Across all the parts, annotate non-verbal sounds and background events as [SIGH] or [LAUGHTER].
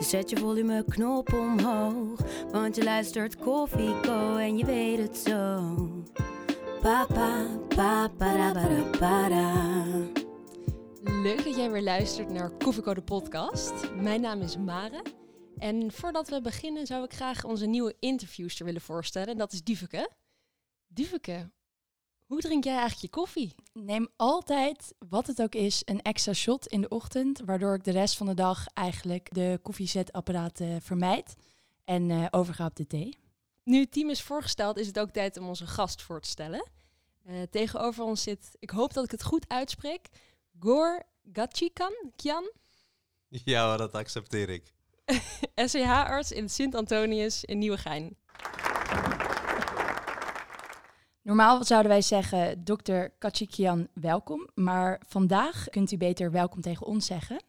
Zet je volumeknop omhoog. Want je luistert Koffieko en je weet het zo. Papa, papa, para, para. Leuk dat jij weer luistert naar Koffieko de podcast. Mijn naam is Mare. En voordat we beginnen zou ik graag onze nieuwe interviewster willen voorstellen. En dat is Dieveke. Dieveke, hoe drink jij eigenlijk je koffie? Neem altijd, wat het ook is, een extra shot in de ochtend, waardoor ik de rest van de dag eigenlijk de koffiezetapparaten vermijd en eh, overga op de thee. Nu het team is voorgesteld, is het ook tijd om onze gast voor te stellen. Eh, tegenover ons zit, ik hoop dat ik het goed uitspreek, Gor Gatchikan, Kjan, [LAUGHS] Ja, dat accepteer ik. [LAUGHS] SCH-arts in Sint-Antonius in Nieuwegein. Normaal zouden wij zeggen, dokter Kachikian, welkom. Maar vandaag kunt u beter welkom tegen ons zeggen.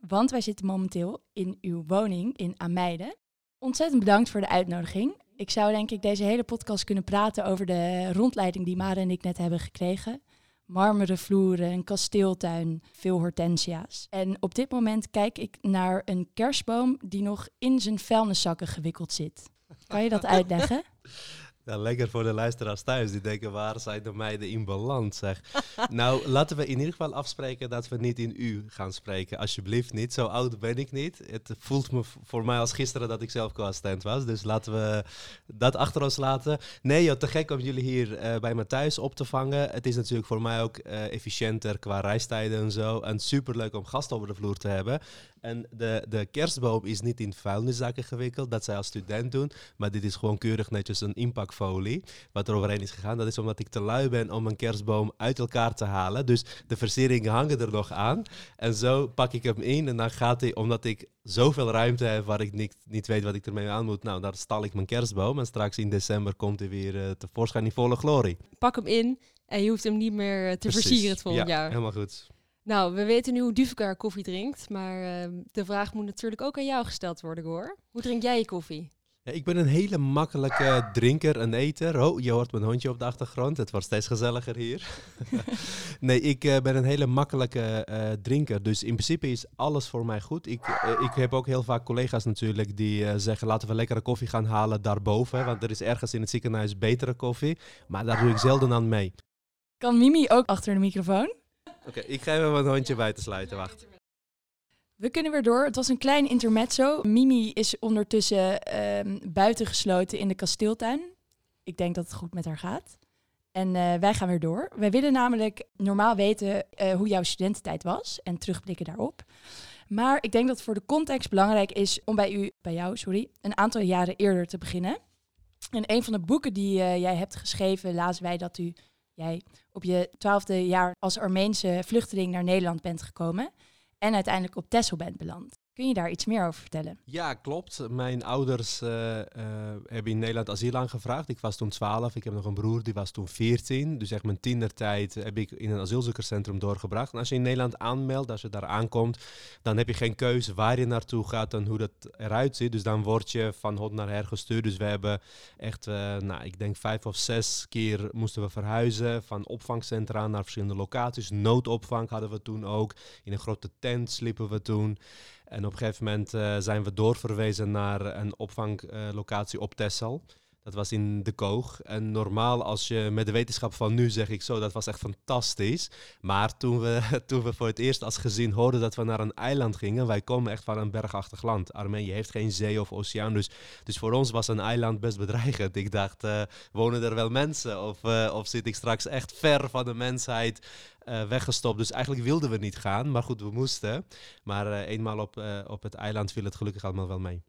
Want wij zitten momenteel in uw woning in Ameide. Ontzettend bedankt voor de uitnodiging. Ik zou denk ik deze hele podcast kunnen praten over de rondleiding die Mare en ik net hebben gekregen. Marmeren vloeren, een kasteeltuin, veel hortensia's. En op dit moment kijk ik naar een kerstboom die nog in zijn vuilniszakken gewikkeld zit. Kan je dat [LAUGHS] uitleggen? Ja, lekker voor de luisteraars thuis. Die denken, waar zijn de meiden in balans, zeg. [LAUGHS] nou, laten we in ieder geval afspreken dat we niet in u gaan spreken. Alsjeblieft niet. Zo oud ben ik niet. Het voelt me voor mij als gisteren dat ik zelf co-assistent was. Dus laten we dat achter ons laten. Nee, joh, te gek om jullie hier eh, bij me thuis op te vangen. Het is natuurlijk voor mij ook eh, efficiënter qua reistijden en zo. En superleuk om gasten over de vloer te hebben. En de, de kerstboom is niet in vuilniszakken gewikkeld, dat zij als student doen. Maar dit is gewoon keurig netjes een inpakfolie, wat er overheen is gegaan. Dat is omdat ik te lui ben om een kerstboom uit elkaar te halen. Dus de versieringen hangen er nog aan. En zo pak ik hem in en dan gaat hij, omdat ik zoveel ruimte heb waar ik niet, niet weet wat ik ermee aan moet. Nou, daar stal ik mijn kerstboom en straks in december komt hij weer eh, tevoorschijn in volle glorie. Pak hem in en je hoeft hem niet meer eh, te Precies. versieren het volgend ja, jaar. helemaal goed. Nou, we weten nu hoe Duveke haar koffie drinkt, maar ehm, de vraag moet natuurlijk ook aan jou gesteld worden, hoor. Hoe drink jij je koffie? Ja, ik ben een hele makkelijke drinker en eter. Oh, je hoort mijn hondje op de achtergrond. Het wordt steeds gezelliger hier. [LAUGHS] nee, ik eh, ben een hele makkelijke eh, drinker. Dus in principe is alles voor mij goed. Ik, eh, ik heb ook heel vaak collega's natuurlijk die eh, zeggen... laten we lekkere koffie gaan halen daarboven. Want er is ergens in het ziekenhuis betere koffie. Maar daar doe ik zelden aan mee. Kan Mimi ook achter de microfoon? Oké, ik ga even mijn hondje bij te sluiten. Wacht. We kunnen weer door. Het was een klein intermezzo. Mimi is ondertussen ehm buitengesloten in de kasteeltuin. Ik denk dat het goed met haar gaat. En eh, wij gaan weer door. Wij willen namelijk normaal weten eh, hoe jouw studententijd was en terugblikken daarop. Maar ik denk dat het voor de context belangrijk is om bij, u, bij jou sorry, een aantal jaren eerder te beginnen. In een van de boeken die eh, jij hebt geschreven, lazen wij dat u, jij op je twaalfde jaar als Armeense vluchteling naar Nederland bent gekomen en uiteindelijk op Texel bent beland. Kun je daar iets meer over vertellen? Ja, klopt. Mijn ouders eh, eh, hebben in Nederland asiel aangevraagd. Ik was toen 12. Ik heb nog een broer, die was toen 14. Dus echt mijn tienertijd heb ik in een asielzoekerscentrum doorgebracht. Als je in Nederland aanmeldt, als je daar aankomt, dan heb je geen keuze waar je naartoe gaat en hoe dat eruit ziet. Dus dan word je van hot naar her gestuurd. Dus we hebben echt, eh, nou, ik denk vijf of zes keer moesten we verhuizen. Van opvangcentra naar verschillende locaties. Noodopvang hadden we toen ook. In een grote tent sliepen we toen. En op een gegeven moment eh, zijn we doorverwezen naar een opvanglocatie op Texel. Dat was in De Koog. En normaal, als je met de wetenschap van nu zeg ik zo, dat was echt fantastisch. Maar toen we, [LAUGHS] toen we voor het eerst als gezin hoorden dat we naar een eiland gingen, wij komen echt van een bergachtig land. Armenië heeft geen zee of oceaan, dus, dus voor ons was een eiland best bedreigend. Ik dacht, eh, wonen er wel mensen? Of, eh, of zit ik straks echt ver van de mensheid eh, weggestopt? Dus eigenlijk wilden we niet gaan, maar goed, we moesten. Maar eenmaal op, op het eiland viel het gelukkig allemaal wel mee.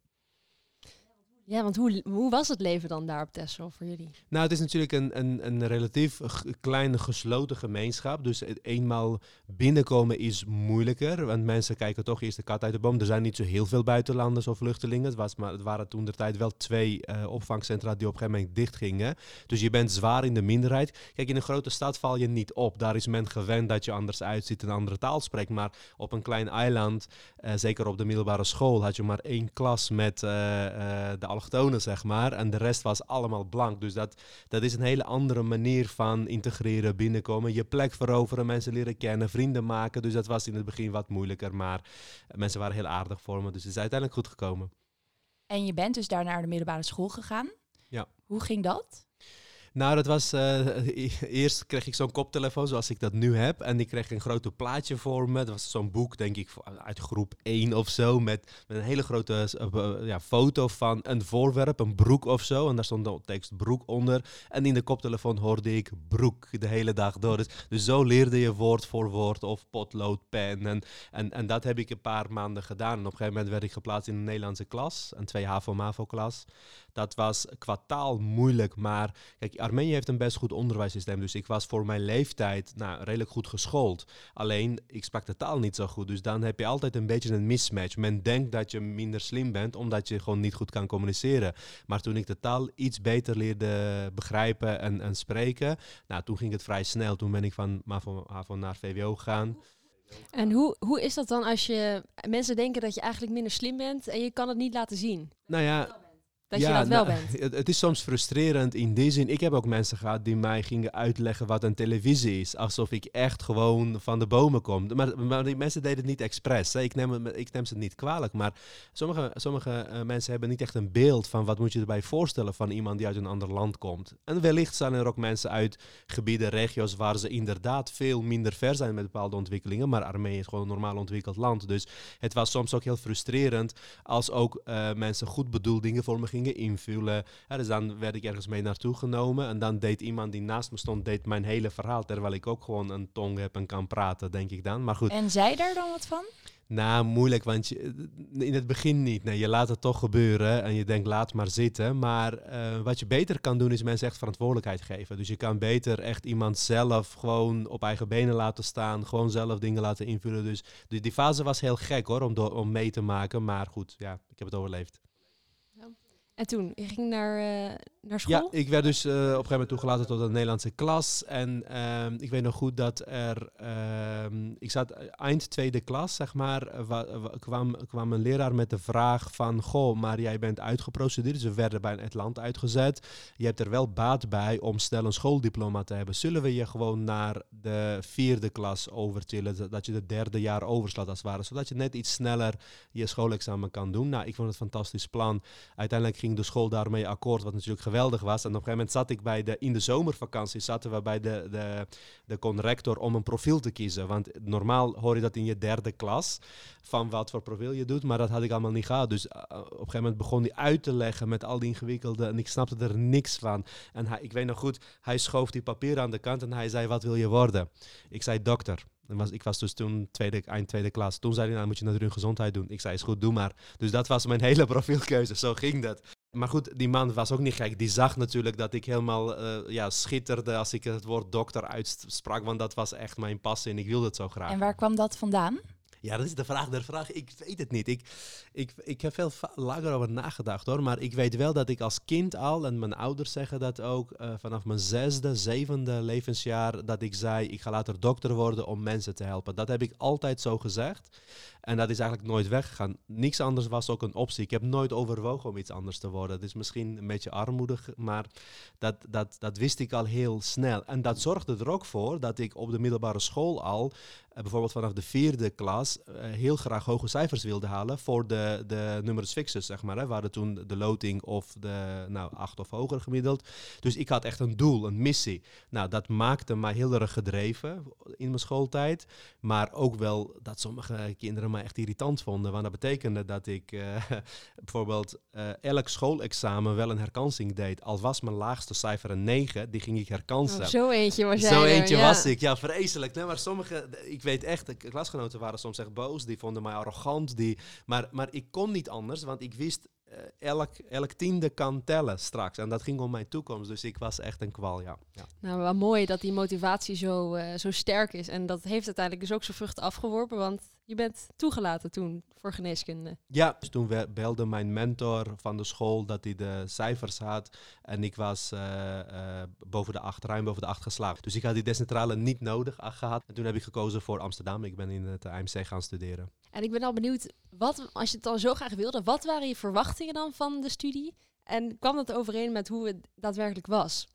Ja, want hoe, hoe was het leven dan daar op Texel voor jullie? Nou, het is natuurlijk een, een, een relatief kleine gesloten gemeenschap. Dus het eenmaal binnenkomen is moeilijker. Want mensen kijken toch eerst de kat uit de boom. Er zijn niet zo heel veel buitenlanders of vluchtelingen. Het, was maar, het waren toen de tijd wel twee eh, opvangcentra die op een gegeven moment dicht gingen. Dus je bent zwaar in de minderheid. Kijk, in een grote stad val je niet op. Daar is men gewend dat je anders uitziet en een andere taal spreekt. Maar op een klein eiland, eh, zeker op de middelbare school, had je maar één klas met eh, de allochtonen, zeg maar. En de rest was allemaal blank. Dus dat, dat is een hele andere manier van integreren, binnenkomen. Je plek veroveren, mensen leren kennen, vrienden maken. Dus dat was in het begin wat moeilijker. Maar mensen waren heel aardig voor me. Dus het is uiteindelijk goed gekomen. En je bent dus daar naar de middelbare school gegaan. Ja. Hoe ging dat? Nou, dat was. eh, [LAUGHS] eerst kreeg ik zo'n koptelefoon zoals ik dat nu heb. En ik kreeg een grote plaatje voor me. Dat was zo'n boek, denk ik, uit groep 1 of zo. Met, met een hele grote eh, ja, foto van een voorwerp, een broek of zo. En daar stond de tekst broek onder. En in de koptelefoon hoorde ik broek de hele dag door. Dus, dus zo leerde je woord voor woord of potlood, pen. En, en, en dat heb ik een paar maanden gedaan. En op een gegeven moment werd ik geplaatst in een Nederlandse klas. Een 2 HAVO-MAVO-klas. Dat was qua taal moeilijk, maar kijk, Armenië heeft een best goed onderwijssysteem. Dus ik was voor mijn leeftijd nou, redelijk goed geschoold. Alleen, ik sprak de taal niet zo goed. Dus dan heb je altijd een beetje een mismatch. Men denkt dat je minder slim bent, omdat je gewoon niet goed kan communiceren. Maar toen ik de taal iets beter leerde begrijpen en, en spreken, nou, toen ging het vrij snel. Toen ben ik van MAVO naar VWO gegaan. En hoe, hoe is dat dan als je mensen denken dat je eigenlijk minder slim bent en je kan het niet laten zien? Nou ja, Dat je dat wel nou, bent. Het, het is soms frustrerend in die zin. Ik heb ook mensen gehad die mij gingen uitleggen wat een televisie is. Alsof ik echt gewoon van de bomen kom. Maar, maar die mensen deden het niet expres. Hè. Ik, neem, het- ik neem ze niet kwalijk. Maar sommige, sommige eh, mensen hebben niet echt een beeld van wat moet je erbij voorstellen van iemand die uit een ander land komt. En wellicht zijn er ook mensen uit gebieden, regio's waar ze inderdaad veel minder ver zijn met bepaalde ontwikkelingen. Maar Armenië is gewoon een normaal ontwikkeld land. Dus het was soms ook heel frustrerend als ook eh, mensen goed bedoeld dingen voor me gingen invullen. Ja, dus dan werd ik ergens mee naartoe genomen en dan deed iemand die naast me stond, deed mijn hele verhaal, terwijl ik ook gewoon een tong heb en kan praten, denk ik dan. Maar goed, En zij daar dan wat van? nou, moeilijk, want je, in het begin niet. Nee, je laat het toch gebeuren en je denkt, laat maar zitten. Maar eh, wat je beter kan doen, is mensen echt verantwoordelijkheid geven. Dus je kan beter echt iemand zelf gewoon op eigen benen laten staan. Gewoon zelf dingen laten invullen. Dus die, die fase was heel gek hoor, om, om mee te maken. Maar goed, ja, ik heb het overleefd. En toen, je ging naar, eh, naar school? Ja, ik werd dus eh, op een gegeven moment toegelaten tot een Nederlandse klas. En ehm, ik weet nog goed dat er... ehm, ik zat eind tweede klas, zeg maar. eh, wa- wa- kwam, kwam een leraar met de vraag van... Goh, maar jij bent uitgeprocedeerd. Ze werden bij het land uitgezet. Je hebt er wel baat bij om snel een schooldiploma te hebben. Zullen we je gewoon naar de vierde klas overtillen? Dat- Dat je de derde jaar overslaat als het ware. Zodat je net iets sneller je schoolexamen kan doen. Nou, ik vond het een fantastisch plan. Uiteindelijk ging de school daarmee akkoord, wat natuurlijk geweldig was. En op een gegeven moment zat ik bij de, in de zomervakantie, zaten we bij de, de, de conrector om een profiel te kiezen. Want normaal hoor je dat in je derde klas, van wat voor profiel je doet, maar dat had ik allemaal niet gehad. Dus eh, op een gegeven moment begon hij uit te leggen met al die ingewikkelde, en ik snapte er niks van. En hij, ik weet nog goed, hij schoof die papieren aan de kant en hij zei, wat wil je worden? Ik zei, dokter. Was, ik was dus toen tweede, eind tweede klas. Toen zei hij, nou moet je natuurlijk gezondheid doen. Ik zei, is goed, doe maar. Dus dat was mijn [LAUGHS] hele profielkeuze. Zo ging dat. Maar goed, die man was ook niet gek. Die zag natuurlijk dat ik helemaal eh, ja, schitterde als ik het woord dokter uitsprak. Want dat was echt mijn passie en ik wilde het zo graag. En waar kwam dat vandaan? Ja, dat is de vraag der vraag. Ik weet het niet. Ik, ik, ik heb veel langer over nagedacht hoor. Maar ik weet wel dat ik als kind al, en mijn ouders zeggen dat ook, eh, vanaf mijn zesde, zevende levensjaar, dat ik zei, ik ga later dokter worden om mensen te helpen. Dat heb ik altijd zo gezegd. En dat is eigenlijk nooit weggegaan. Niks anders was ook een optie. Ik heb nooit overwogen om iets anders te worden. Het is misschien een beetje armoedig, maar dat, dat, dat wist ik al heel snel. En dat zorgde er ook voor dat ik op de middelbare school al bijvoorbeeld vanaf de vierde klas eh, heel graag hoge cijfers wilde halen voor de, de numerus fixus, zeg maar. Hè. We hadden toen de loting of de nou, acht of hoger gemiddeld. Dus ik had echt een doel, een missie. Nou, dat maakte mij heel erg gedreven in mijn schooltijd. Maar ook wel dat sommige kinderen mij echt irritant vonden. Want dat betekende dat ik eh, [LAUGHS] bijvoorbeeld eh, elk schoolexamen wel een herkansing deed. Al was mijn laagste cijfer een 9, die ging ik herkansen. Oh, zo eentje was jij Zo er, eentje ja. was ik, ja, vreselijk. Nee, maar sommige, ik weet echt, de klasgenoten waren soms echt boos, die vonden mij arrogant. Die, maar, maar ik kon niet anders, want ik wist, elk, elk tiende kan tellen straks. En dat ging om mijn toekomst. Dus ik was echt een kwal, ja. ja. Nou, wel mooi dat die motivatie zo, uh, zo sterk is. En dat heeft uiteindelijk dus ook zijn vruchten afgeworpen. Want je bent toegelaten toen voor geneeskunde. Ja, dus toen belde mijn mentor van de school dat hij de cijfers had. En ik was uh, uh, boven de acht, ruim boven de acht geslaagd. Dus ik had die decentrale niet nodig gehad. En toen heb ik gekozen voor Amsterdam. Ik ben in het AMC gaan studeren. En ik ben al benieuwd, wat, als je het dan zo graag wilde, wat waren je verwachtingen dan van de studie? En kwam dat overeen met hoe het daadwerkelijk was?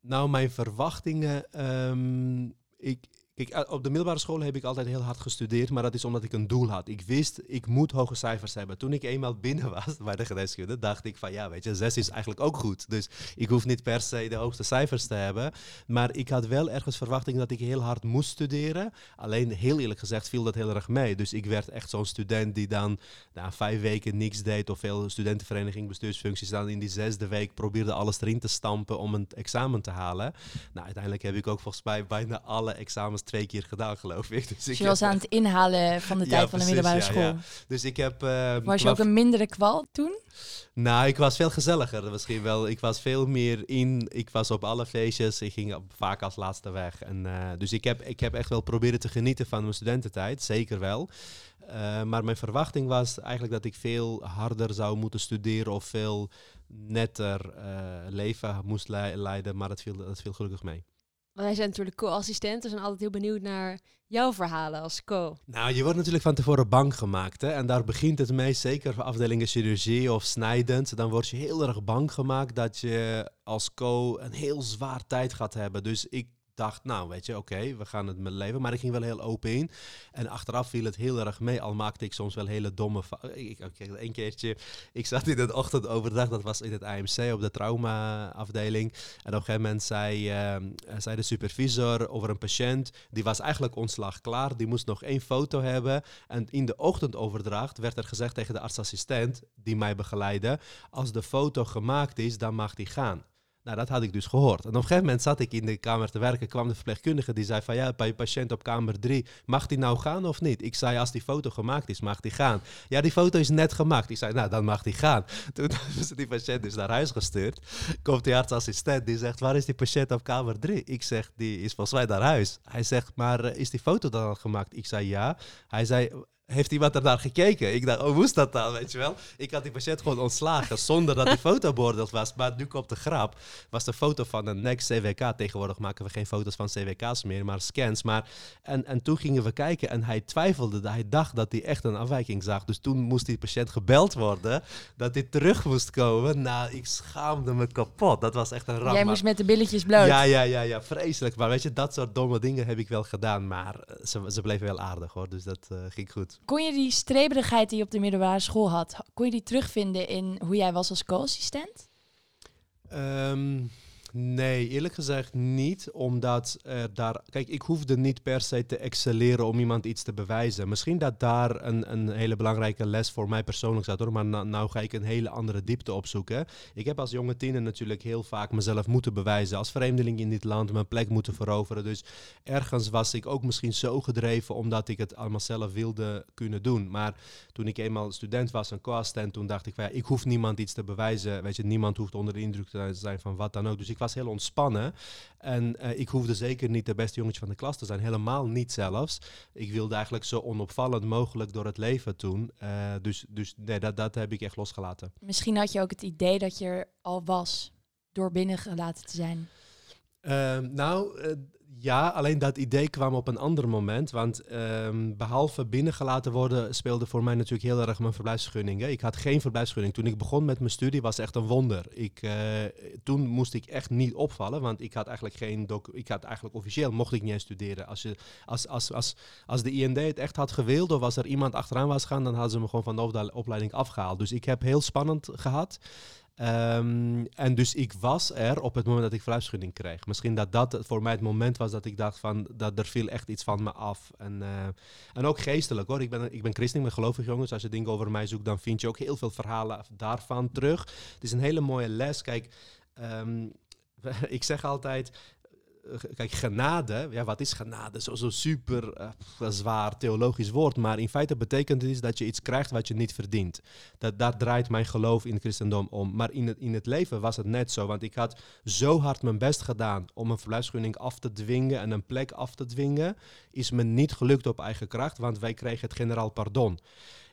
Nou, mijn verwachtingen. Um, ik, Kijk, op de middelbare school heb ik altijd heel hard gestudeerd, maar dat is omdat ik een doel had. Ik wist, ik moet hoge cijfers hebben. Toen ik eenmaal binnen was [LAUGHS] bij de geneeskunde, dacht ik van ja, weet je, zes is eigenlijk ook goed. Dus ik hoef niet per se de hoogste cijfers te hebben. Maar ik had wel ergens verwachting dat ik heel hard moest studeren. Alleen heel eerlijk gezegd viel dat heel erg mee. Dus ik werd echt zo'n student die dan na vijf weken niks deed of veel studentenvereniging, bestuursfuncties, dan in die zesde week probeerde alles erin te stampen om een examen te halen. Nou, uiteindelijk heb ik ook volgens mij bijna alle examens twee keer gedaan, geloof ik. [LAUGHS] Dus, dus je was aan het inhalen van de [LAUGHS] tijd van de middelbare ja, school. Ja. Dus ik heb... Uh, was je ook een mindere kwal toen? Nou, ik was veel gezelliger misschien wel. Ik was veel meer in. Ik was op alle feestjes. Ik ging vaak als laatste weg. En, uh, dus ik heb, ik heb echt wel proberen te genieten van mijn studententijd. Zeker wel. Uh, maar mijn verwachting was eigenlijk dat ik veel harder zou moeten studeren of veel netter leven moest le leiden. Maar dat viel, dat viel gelukkig mee. Wij zijn natuurlijk co-assistenten, zijn altijd heel benieuwd naar jouw verhalen als co. Nou, je wordt natuurlijk van tevoren bang gemaakt. Hè? En daar begint het mee, zeker voor afdelingen chirurgie of snijdend. Dan word je heel erg bang gemaakt dat je als co een heel zwaar tijd gaat hebben. Dus ik dacht, nou weet je, oké, we gaan het met leven. Maar ik ging wel heel open in. En achteraf viel het heel erg mee. Al maakte ik soms wel hele domme ik, Een keertje, ik zat in de ochtend overdag, dat was in het AMC op de trauma-afdeling. En op een gegeven moment zei, uh, zei de supervisor over een patiënt, die was eigenlijk ontslag klaar. Die moest nog één foto hebben. En in de ochtendoverdracht werd er gezegd tegen de artsassistent, die mij begeleidde, als de foto gemaakt is, dan mag die gaan. Nou, dat had ik dus gehoord. En op een gegeven moment zat ik in de kamer te werken, kwam de verpleegkundige die zei van ja, bij je patiënt op kamer 3, mag die nou gaan of niet? Ik zei, als die foto gemaakt is, mag die gaan. Ja, die foto is net gemaakt. Ik zei, nou, dan mag die gaan. [LAUGHS] Toen is die patiënt dus naar huis gestuurd. Komt die artsassistent, die zegt, waar is die patiënt op kamer 3? Ik zeg, die is volgens mij naar huis. Hij zegt, maar uh, is die foto dan al gemaakt? Ik zei, ja. Hij zei, heeft iemand er naar gekeken? Ik dacht, oh, hoe is dat dan, weet je wel? Ik had die patiënt gewoon ontslagen zonder dat die [LAUGHS] foto beoordeeld was. Maar nu komt de grap. Was de foto van een next CWK. Tegenwoordig maken we geen foto's van CWK's meer, maar scans. Maar, en, en toen gingen we kijken en hij twijfelde. Hij dacht dat hij echt een afwijking zag. Dus toen moest die patiënt gebeld worden dat hij terug moest komen. Nou, ik schaamde me kapot. Dat was echt een ramp. Jij moest met de billetjes bloot. Ja, ja, ja, ja, vreselijk. Maar weet je, dat soort domme dingen heb ik wel gedaan. Maar eh, ze, ze bleven wel aardig hoor, dus dat uh, ging goed. Kon je die streberigheid die je op de middelbare school had, kon je die terugvinden in hoe jij was als co-assistent? Um, Nee, eerlijk gezegd niet, omdat daar... Kijk, ik hoefde niet per se te excelleren om iemand iets te bewijzen. Misschien dat daar een, een hele belangrijke les voor mij persoonlijk zat, hoor. Maar nou ga ik een hele andere diepte opzoeken. Ik heb als jonge tiener natuurlijk heel vaak mezelf moeten bewijzen. Als vreemdeling in dit land mijn plek moeten veroveren. Dus ergens was ik ook misschien zo gedreven omdat ik het allemaal zelf wilde kunnen doen. Maar toen ik eenmaal student was en co-assistent, toen dacht ik van ja, ik hoef niemand iets te bewijzen. Weet je, niemand hoeft onder de indruk te zijn van wat dan ook. Dus ik was heel ontspannen. En uh, ik hoefde zeker niet de beste jongetje van de klas te zijn. Helemaal niet zelfs. Ik wilde eigenlijk zo onopvallend mogelijk door het leven doen. Uh, dus dus nee, dat, dat heb ik echt losgelaten. Misschien had je ook het idee dat je er al was door binnengelaten te zijn. Uh, nou, uh, ja, alleen dat idee kwam op een ander moment. Want um, behalve binnengelaten worden speelde voor mij natuurlijk heel erg mijn verblijfsvergunning. Ik had geen verblijfsvergunning. Toen ik begon met mijn studie was echt een wonder. Ik, uh, toen moest ik echt niet opvallen, want ik had eigenlijk geen ik had eigenlijk officieel mocht ik niet eens studeren. Als, je, als, als, als, als de IND het echt had gewild of als er iemand achteraan was gaan, dan hadden ze me gewoon van de opleiding afgehaald. Dus ik heb heel spannend gehad. Um, en dus ik was er op het moment dat ik verblijfsvergunning kreeg. Misschien dat dat voor mij het moment was dat ik dacht van, dat er viel echt iets van me af. En, uh, en ook geestelijk hoor. Ik ben, ik ben christen, ik ben gelovig jongens. Als je dingen over mij zoekt, dan vind je ook heel veel verhalen daarvan terug. Het is een hele mooie les. Kijk, um, [LAUGHS] ik zeg altijd, kijk, genade, ja, wat is genade? Zo'n zo super uh, zwaar theologisch woord, maar in feite betekent het is dat je iets krijgt wat je niet verdient. Dat, daar draait mijn geloof in het christendom om. Maar in het, in het leven was het net zo, want ik had zo hard mijn best gedaan om een verblijfsgunning af te dwingen en een plek af te dwingen, is me niet gelukt op eigen kracht, want wij kregen het generaal pardon.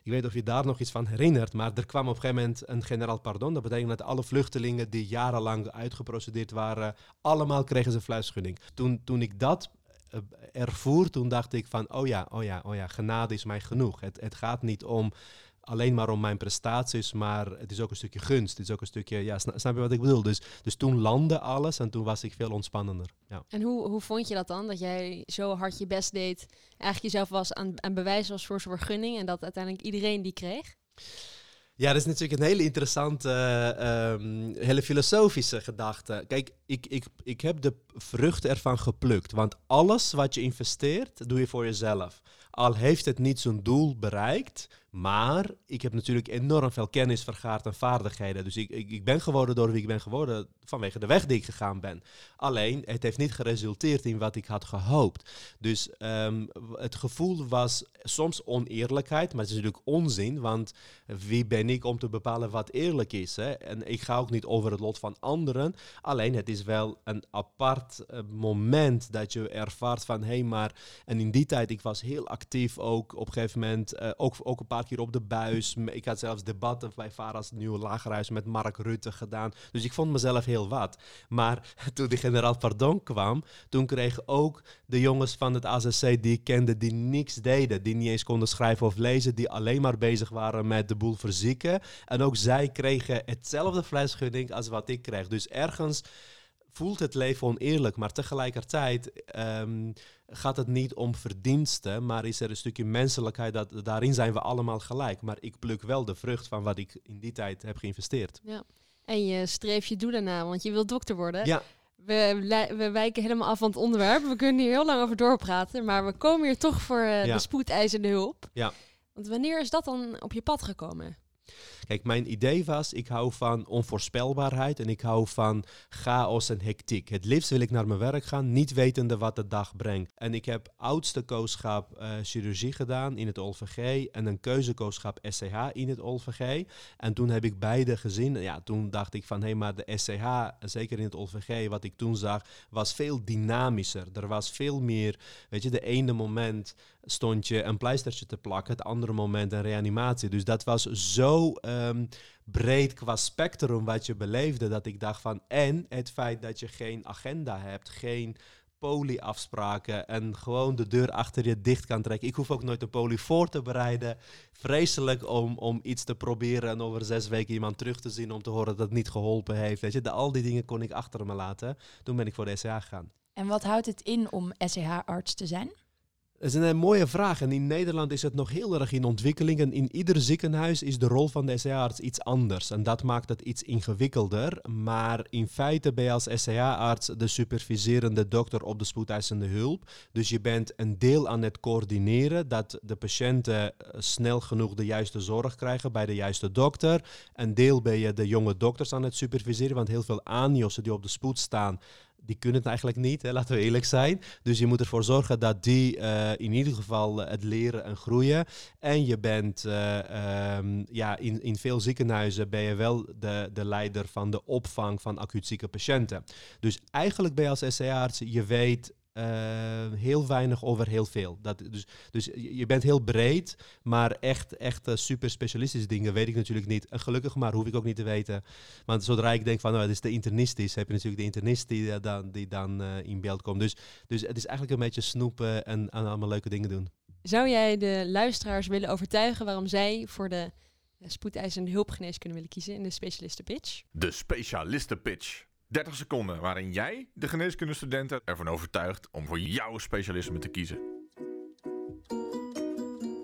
Ik weet of je daar nog iets van herinnert, maar er kwam op een gegeven moment een generaal pardon. Dat betekent dat alle vluchtelingen die jarenlang uitgeprocedeerd waren, allemaal kregen ze fluisgunning. Toen, toen ik dat uh, ervoer, toen dacht ik van, oh ja, oh ja, oh ja, genade is mij genoeg. Het, het gaat niet om alleen maar om mijn prestaties, maar het is ook een stukje gunst. Het is ook een stukje, ja, snap, je wat ik bedoel? Dus, dus toen landde alles en toen was ik veel ontspannender. Ja. En hoe, hoe vond je dat dan? Dat jij zo hard je best deed, eigenlijk jezelf was aan, aan bewijs was voor zo'n vergunning en dat uiteindelijk iedereen die kreeg? Ja, dat is natuurlijk een hele interessante, um, hele filosofische gedachte. Kijk, ik, ik, ik heb de vruchten ervan geplukt. Want alles wat je investeert, doe je voor jezelf. Al heeft het niet zijn doel bereikt, maar ik heb natuurlijk enorm veel kennis vergaard en vaardigheden. Dus ik, ik, ben geworden door wie ik ben geworden vanwege de weg die ik gegaan ben. Alleen, het heeft niet geresulteerd in wat ik had gehoopt. Dus um, het gevoel was soms oneerlijkheid, maar het is natuurlijk onzin. Want wie ben ik om te bepalen wat eerlijk is? Hè? En ik ga ook niet over het lot van anderen. Alleen, het is wel een apart uh, moment dat je ervaart van... hé, hey, maar... En in die tijd, ik was heel actief ook op een gegeven moment... Uh, ook, ook een paar keer op de buis. Ik had zelfs debatten bij Vara's Nieuwe Lagerhuis met Mark Rutte gedaan. Dus ik vond mezelf heel wat. Maar [LAUGHS] toen de generaal Pardon kwam, toen kregen ook de jongens van het AZC die ik kende, die niks deden, die niet eens konden schrijven of lezen, die alleen maar bezig waren met de boel verzieken. En ook zij kregen hetzelfde fluisgunning als wat ik kreeg. Dus ergens voelt het leven oneerlijk, maar tegelijkertijd um, gaat het niet om verdiensten, maar is er een stukje menselijkheid, dat, daarin zijn we allemaal gelijk. Maar ik pluk wel de vrucht van wat ik in die tijd heb geïnvesteerd. Ja. En je streef je doel daarna, want je wilt dokter worden. Ja. We, we wijken helemaal af van het onderwerp. We kunnen hier heel lang over doorpraten, maar we komen hier toch voor uh, ja. de spoedeisende hulp. Ja. Want wanneer is dat dan op je pad gekomen? Kijk, mijn idee was, ik hou van onvoorspelbaarheid en ik hou van chaos en hectiek. Het liefst wil ik naar mijn werk gaan, niet wetende wat de dag brengt. En ik heb oudste kooschap uh, chirurgie gedaan in het OLVG en een keuzekooschap SCH in het OLVG. En toen heb ik beide gezien. Ja, toen dacht ik van, hé, hey, maar de SCH, zeker in het OLVG, wat ik toen zag, was veel dynamischer. Er was veel meer, weet je, de ene moment stond je een pleistertje te plakken, het andere moment een reanimatie. Dus dat was zo um, breed qua spectrum wat je beleefde, dat ik dacht van, en het feit dat je geen agenda hebt, geen polieafspraken en gewoon de deur achter je dicht kan trekken. Ik hoef ook nooit een poli voor te bereiden. Vreselijk om, om iets te proberen en over zes weken iemand terug te zien om te horen dat het niet geholpen heeft. Weet je, de, al die dingen kon ik achter me laten. Toen ben ik voor de SCH gegaan. En wat houdt het in om SCH-arts te zijn? Dat is een mooie vraag. En in Nederland is het nog heel erg in ontwikkeling. En in ieder ziekenhuis is de rol van de SCA-arts iets anders. En dat maakt het iets ingewikkelder. Maar in feite ben je als SCA-arts de superviserende dokter op de spoedeisende hulp. Dus je bent een deel aan het coördineren dat de patiënten eh, snel genoeg de juiste zorg krijgen bij de juiste dokter. Een deel ben je de jonge dokters aan het superviseren. Want heel veel aanjossen die op de spoed staan die kunnen het eigenlijk niet, hè, laten we eerlijk zijn. Dus je moet ervoor zorgen dat die uh, in ieder geval het leren en groeien. En je bent, uh, um, ja, in, in veel ziekenhuizen ben je wel de, de leider van de opvang van acuut zieke patiënten. Dus eigenlijk ben je als SCA-arts, je weet uh, heel weinig over heel veel. Dat, dus, dus je bent heel breed, maar echt, echt uh, super specialistische dingen weet ik natuurlijk niet. En gelukkig maar hoef ik ook niet te weten. Want zodra ik denk van, nou, het is de internist is, heb je natuurlijk de internist die uh, dan, die dan in beeld komt. Dus, dus het is eigenlijk een beetje snoepen en, en allemaal leuke dingen doen. Zou jij de luisteraars willen overtuigen waarom zij voor de spoedeisende hulpgeneeskunde willen kiezen in de specialistenpitch? De specialistenpitch. 30 seconden waarin jij de geneeskundestudenten ervan overtuigt om voor jouw specialisme te kiezen.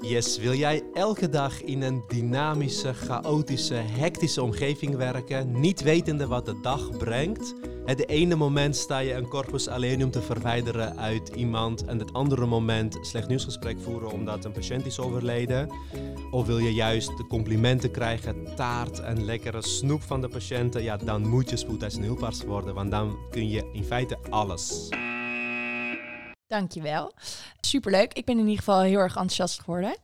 Yes, wil jij elke dag in een dynamische, chaotische, hectische omgeving werken, niet wetende wat de dag brengt? Het ene moment sta je een corpus alienum te verwijderen uit iemand en het andere moment slecht nieuwsgesprek voeren omdat een patiënt is overleden. Of wil je juist de complimenten krijgen, taart en lekkere snoep van de patiënten, ja, dan moet je spoedeisende hulparts worden, want dan kun je in feite alles. Dankjewel. Superleuk. Ik ben in ieder geval heel erg enthousiast geworden.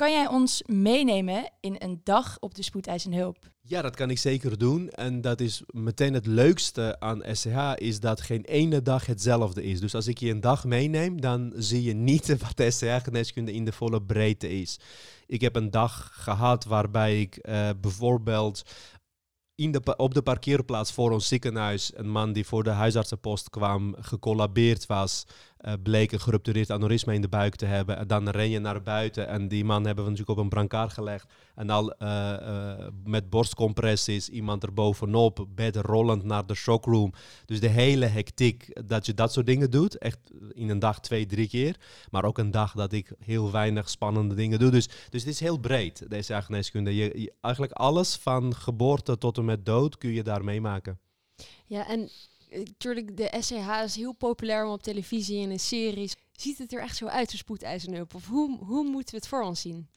Kan jij ons meenemen in een dag op de spoedeisende hulp? Ja, dat kan ik zeker doen. En dat is meteen het leukste aan SCH, is dat geen ene dag hetzelfde is. Dus als ik je een dag meeneem, dan zie je niet [LAUGHS] wat SCH-geneeskunde in de volle breedte is. Ik heb een dag gehad waarbij ik uh, bijvoorbeeld in de, op de parkeerplaats voor ons ziekenhuis een man die voor de huisartsenpost kwam, gecollabeerd was, uh, bleek een geruptureerd aneurysma in de buik te hebben. En dan ren je naar buiten en die man hebben we natuurlijk op een brancard gelegd. En al uh, uh, met borstcompressies, iemand er bovenop, bed rollend naar de shockroom. Dus de hele hectiek dat je dat soort dingen doet. Echt in een dag twee, drie keer. Maar ook een dag dat ik heel weinig spannende dingen doe. Dus, dus het is heel breed, deze geneeskunde. Je, je, eigenlijk alles van geboorte tot en met dood kun je daar meemaken. Ja, en natuurlijk, de SCH is heel populair om op televisie en in series. Ziet het er echt zo uit, de spoedeisende Of hoe, hoe moeten we het voor ons zien?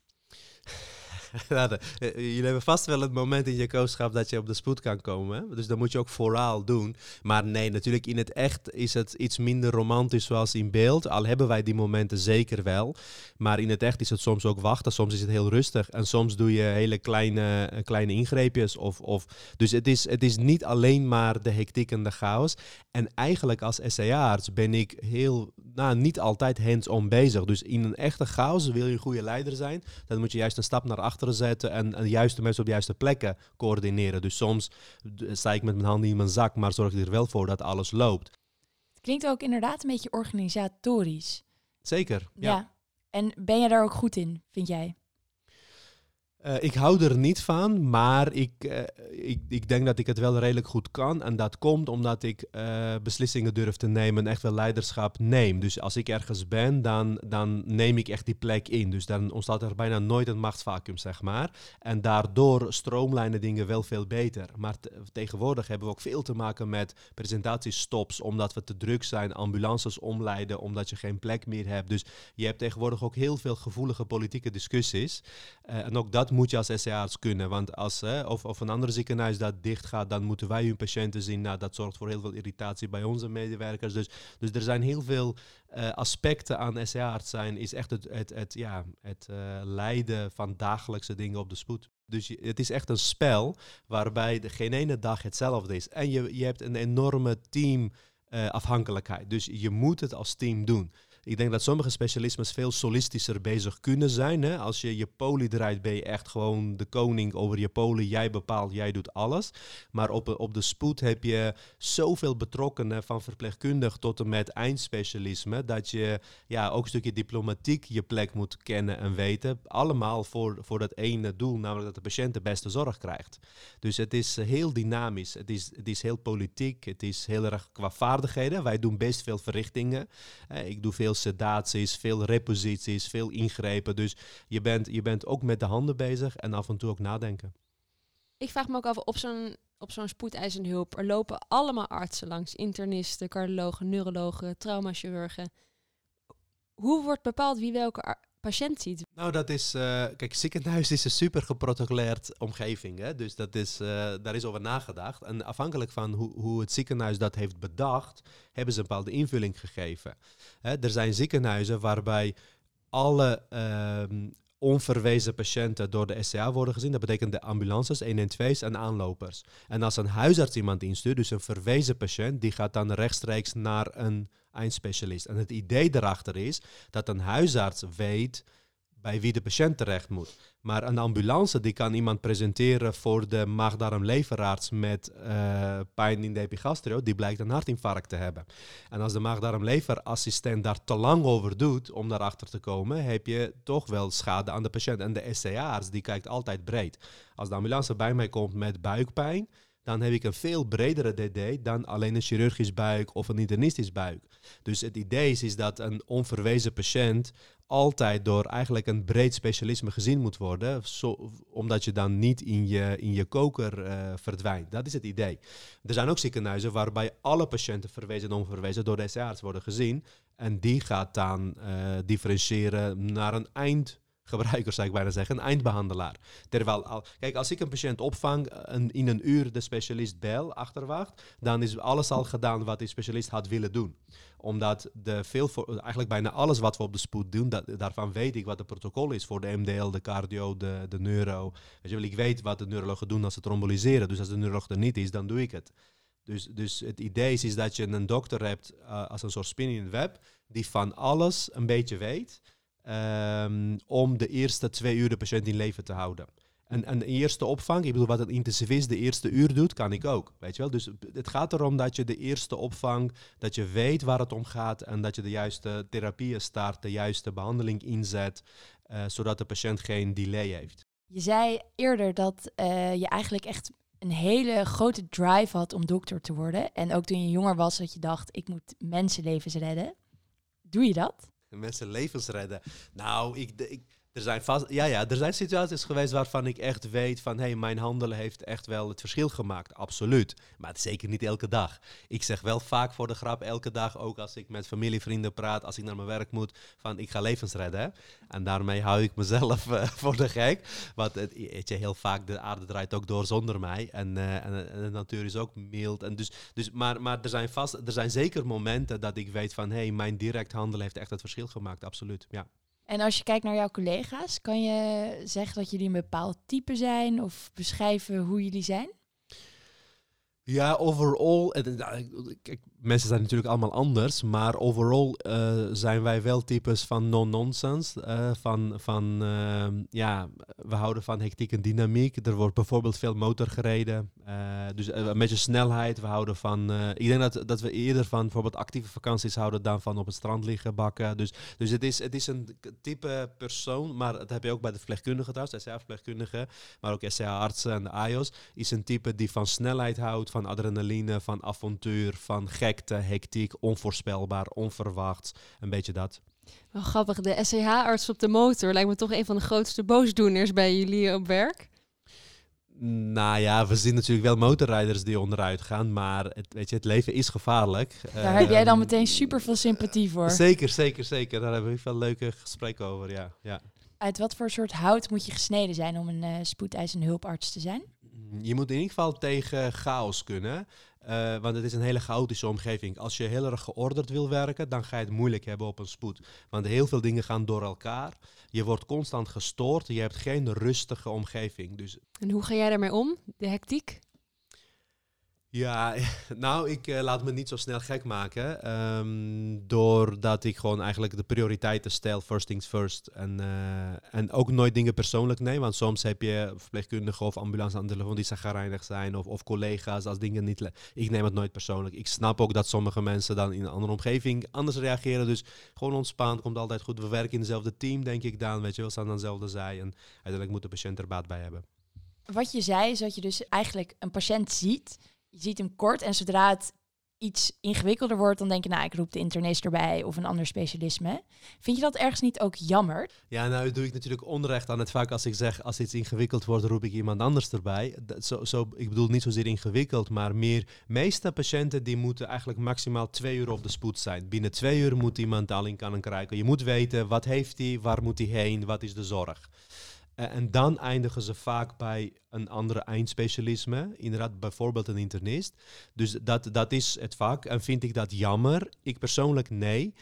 [LAUGHS] Eh, jullie hebben vast wel het moment in je kooschap dat je op de spoed kan komen. Dus dat moet je ook vooral doen. Maar nee, natuurlijk in het echt is het iets minder romantisch zoals in beeld. Al hebben wij die momenten zeker wel. Maar in het echt is het soms ook wachten. Soms is het heel rustig. En soms doe je hele kleine, eh, kleine ingreepjes. Of, of, dus het is, het is niet alleen maar de hectiek en de chaos. En eigenlijk als SCA-arts ben ik heel, nou, niet altijd hands-on bezig. Dus in een echte chaos wil je een goede leider zijn. Dan moet je juist een stap naar achter zetten en, de juiste mensen op de juiste plekken coördineren. Dus soms sta ik met mijn handen in mijn zak, maar zorg ik er wel voor dat alles loopt. Het klinkt ook inderdaad een beetje organisatorisch. Zeker, ja. ja. En ben je daar ook goed in, vind jij? Uh, ik hou er niet van, maar ik, uh, ik, ik denk dat ik het wel redelijk goed kan. En dat komt omdat ik uh, beslissingen durf te nemen en echt wel leiderschap neem. Dus als ik ergens ben, dan, dan neem ik echt die plek in. Dus dan ontstaat er bijna nooit een machtsvacuum, zeg maar. En daardoor stroomlijnen dingen wel veel beter. Maar tegenwoordig hebben we ook veel te maken met presentatiestops, omdat we te druk zijn, ambulances omleiden, omdat je geen plek meer hebt. Dus je hebt tegenwoordig ook heel veel gevoelige politieke discussies. en ook dat moet je als SCA's kunnen. Want als hè, of, of een ander ziekenhuis dat dicht gaat, dan moeten wij hun patiënten zien. Nou, dat zorgt voor heel veel irritatie bij onze medewerkers. Dus, dus er zijn heel veel uh, aspecten aan SCA-arts zijn. Is echt het, het, het, ja, het uh, leiden van dagelijkse dingen op de spoed. Dus het is echt een spel waarbij de, geen ene dag hetzelfde is. En je, je hebt een enorme teamafhankelijkheid. Uh, dus je moet het als team doen. Ik denk dat sommige specialismes veel solistischer bezig kunnen zijn. Hè? Als je je poli draait, ben je echt gewoon de koning over je poli. Jij bepaalt, jij doet alles. Maar op, op de spoed heb je zoveel betrokkenen, van verpleegkundig tot en met eindspecialisme, dat je ja, ook een stukje diplomatiek je plek moet kennen en weten. Allemaal voor, voor dat ene doel, namelijk dat de patiënt de beste zorg krijgt. Dus het is heel dynamisch, het is, het is heel politiek, het is heel erg qua vaardigheden. Wij doen best veel verrichtingen. Ik doe veel sedaties, veel reposities, veel ingrepen. Dus je bent, je bent ook met de handen bezig en af en toe ook nadenken. Ik vraag me ook af, op zo'n op zo'n spoedeisende hulp, er lopen allemaal artsen langs. Internisten, cardiologen, neurologen, traumachirurgen. Hoe wordt bepaald wie welke patiënt ziet? Nou, dat is, uh, kijk, ziekenhuis is een super geprotocoleerd omgeving. Hè? Dus dat is, uh, daar is over nagedacht. En afhankelijk van hoe, hoe het ziekenhuis dat heeft bedacht, hebben ze een bepaalde invulling gegeven. Hè? Er zijn ziekenhuizen waarbij alle uh, onverwezen patiënten door de SCA worden gezien. Dat betekent de ambulances, 112's en aanlopers. En als een huisarts iemand instuurt, dus een verwezen patiënt, die gaat dan rechtstreeks naar een eindspecialist. En het idee erachter is dat een huisarts weet bij wie de patiënt terecht moet. Maar een ambulance die kan iemand presenteren voor de maagdarm-leverarts met uh, pijn in de epigastrio, die blijkt een hartinfarct te hebben. En als de maagdarm-leverassistent daar te lang over doet om daarachter te komen, heb je toch wel schade aan de patiënt. En de SCA-arts die kijkt altijd breed. Als de ambulance bij mij komt met buikpijn, dan heb ik een veel bredere DD dan alleen een chirurgisch buik of een internistisch buik. Dus het idee is, is dat een onverwezen patiënt altijd door eigenlijk een breed specialisme gezien moet worden, omdat je dan niet in je, in je koker uh, verdwijnt. Dat is het idee. Er zijn ook ziekenhuizen waarbij alle patiënten verwezen en onverwezen door de SC-arts worden gezien. En die gaat dan uh, differentiëren naar een eind gebruiker zou ik bijna zeggen, een eindbehandelaar. Terwijl, al, kijk, als ik een patiënt opvang en in een uur de specialist bel, achterwacht, dan is alles al gedaan wat die specialist had willen doen. Omdat de veel, eigenlijk bijna alles wat we op de spoed doen, dat, daarvan weet ik wat het protocol is voor de MDL, de cardio, de, de neuro. Weet je wel, ik weet wat de neurologen doen als ze tromboliseren. Dus als de neuroloog er niet is, dan doe ik het. Dus, dus het idee is, is dat je een dokter hebt uh, als een soort spin in web, die van alles een beetje weet, um, om de eerste twee uur de patiënt in leven te houden. En een eerste opvang, ik bedoel wat een intensivist de eerste uur doet, kan ik ook. Weet je wel? Dus het gaat erom dat je de eerste opvang, dat je weet waar het om gaat en dat je de juiste therapieën start, de juiste behandeling inzet, uh, zodat de patiënt geen delay heeft. Je zei eerder dat uh, je eigenlijk echt een hele grote drive had om dokter te worden. En ook toen je jonger was, dat je dacht, ik moet mensenlevens redden. Doe je dat? Mensenlevens redden. Nou, ik, ik, er zijn vast, ja, ja, er zijn situaties geweest waarvan ik echt weet van hé, hey, mijn handelen heeft echt wel het verschil gemaakt. Absoluut. Maar het is zeker niet elke dag. Ik zeg wel vaak voor de grap elke dag, ook als ik met familie, vrienden praat, als ik naar mijn werk moet, van ik ga levens redden. En daarmee hou ik mezelf uh, [LAUGHS] voor de gek. Want het, weet je, heel vaak de aarde draait ook door zonder mij. En, uh, en, en, de natuur is ook mild. En dus, dus, maar maar er, zijn vast, er zijn zeker momenten dat ik weet van hé, hey, mijn direct handelen heeft echt het verschil gemaakt. Absoluut. Ja. En als je kijkt naar jouw collega's, kan je zeggen dat jullie een bepaald type zijn of beschrijven hoe jullie zijn? Ja, overal. Mensen zijn natuurlijk allemaal anders, maar overal uh, zijn wij wel types van no-nonsense. Uh, van, van uh, ja, we houden van hectiek en dynamiek. Er wordt bijvoorbeeld veel motor gereden. dus een beetje snelheid. We houden van. ik denk dat, dat we eerder van bijvoorbeeld actieve vakanties houden dan van op het strand liggen bakken. Dus, dus het, is, het is een type persoon, maar dat heb je ook bij de verpleegkundigen trouwens, SCA-verpleegkundigen, maar ook SCA-artsen en de AIOS. Is een type die van snelheid houdt, van adrenaline, van avontuur, van gek gekte, hectiek, onvoorspelbaar, onverwachts. Een beetje dat. Wel grappig, de SCH-arts op de motor lijkt me toch een van de grootste boosdoeners bij jullie op werk. Nou ja, we zien natuurlijk wel motorrijders die onderuit gaan, maar het, weet je, het leven is gevaarlijk. Daar heb jij dan ehm, meteen super veel sympathie voor. Zeker, zeker, zeker. Daar hebben we veel leuke gesprekken over, ja. ja. Uit wat voor soort hout moet je gesneden zijn om een uh, spoedeisende hulparts te zijn? Je moet in ieder geval tegen chaos kunnen. Uh, want het is een hele chaotische omgeving. Als je heel erg georderd wil werken, dan ga je het moeilijk hebben op een spoed. Want heel veel dingen gaan door elkaar. Je wordt constant gestoord. Je hebt geen rustige omgeving. Dus... En hoe ga jij daarmee om? De hectiek? Ja, [LAUGHS] nou, ik uh, laat me niet zo snel gek maken. Um, doordat ik gewoon eigenlijk de prioriteiten stel, first things first. En, uh, en ook nooit dingen persoonlijk neem. Want soms heb je verpleegkundigen of ambulance aan de telefoon die zagrijnig zijn. Of, of collega's als dingen niet... Ik neem het nooit persoonlijk. Ik snap ook dat sommige mensen dan in een andere omgeving anders reageren. Dus gewoon ontspannen, komt altijd goed. We werken in hetzelfde team, denk ik dan. Weet je, we staan aan dezelfde zij. En uiteindelijk moet de patiënt er baat bij hebben. Wat je zei, is dat je dus eigenlijk een patiënt ziet je ziet hem kort en zodra het iets ingewikkelder wordt, dan denk je, nou, ik roep de internist erbij of een ander specialisme. Vind je dat ergens niet ook jammer? Ja, nou doe ik natuurlijk onrecht aan het vaak als ik zeg, als iets ingewikkeld wordt, roep ik iemand anders erbij. Zo, zo, ik bedoel niet zozeer ingewikkeld, maar meer, meeste patiënten die moeten eigenlijk maximaal twee uur op de spoed zijn. Binnen twee uur moet iemand al in kan krijgen. Je moet weten, wat heeft hij, waar moet hij heen, wat is de zorg. Uh, en dan eindigen ze vaak bij een andere eindspecialisme, inderdaad bijvoorbeeld een internist. Dus dat, dat is het vaak. En vind ik dat jammer? Ik persoonlijk nee.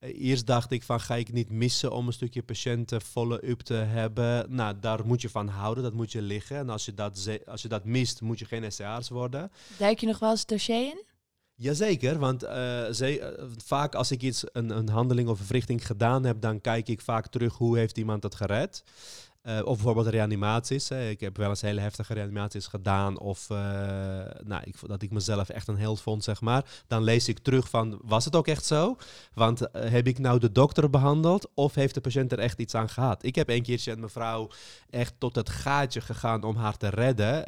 Uh, eerst dacht ik van ga ik niet missen om een stukje patiënten follow-up te hebben. Nou, daar moet je van houden, dat moet je liggen. En als je dat, als je dat mist, moet je geen SCA's worden. Duik je nog wel eens het dossier in? Jazeker, want uh, ze, uh, vaak als ik iets, een, een handeling of een verrichting gedaan heb, dan kijk ik vaak terug hoe heeft iemand dat gered. Uh, of bijvoorbeeld reanimaties. Ik heb wel eens hele heftige reanimaties gedaan. Of uh, nou, ik, dat ik mezelf echt een held vond, zeg maar. Dan lees ik terug van, was het ook echt zo? Want uh, heb ik nou de dokter behandeld? Of heeft de patiënt er echt iets aan gehad? Ik heb een keertje met mevrouw echt tot het gaatje gegaan om haar te redden.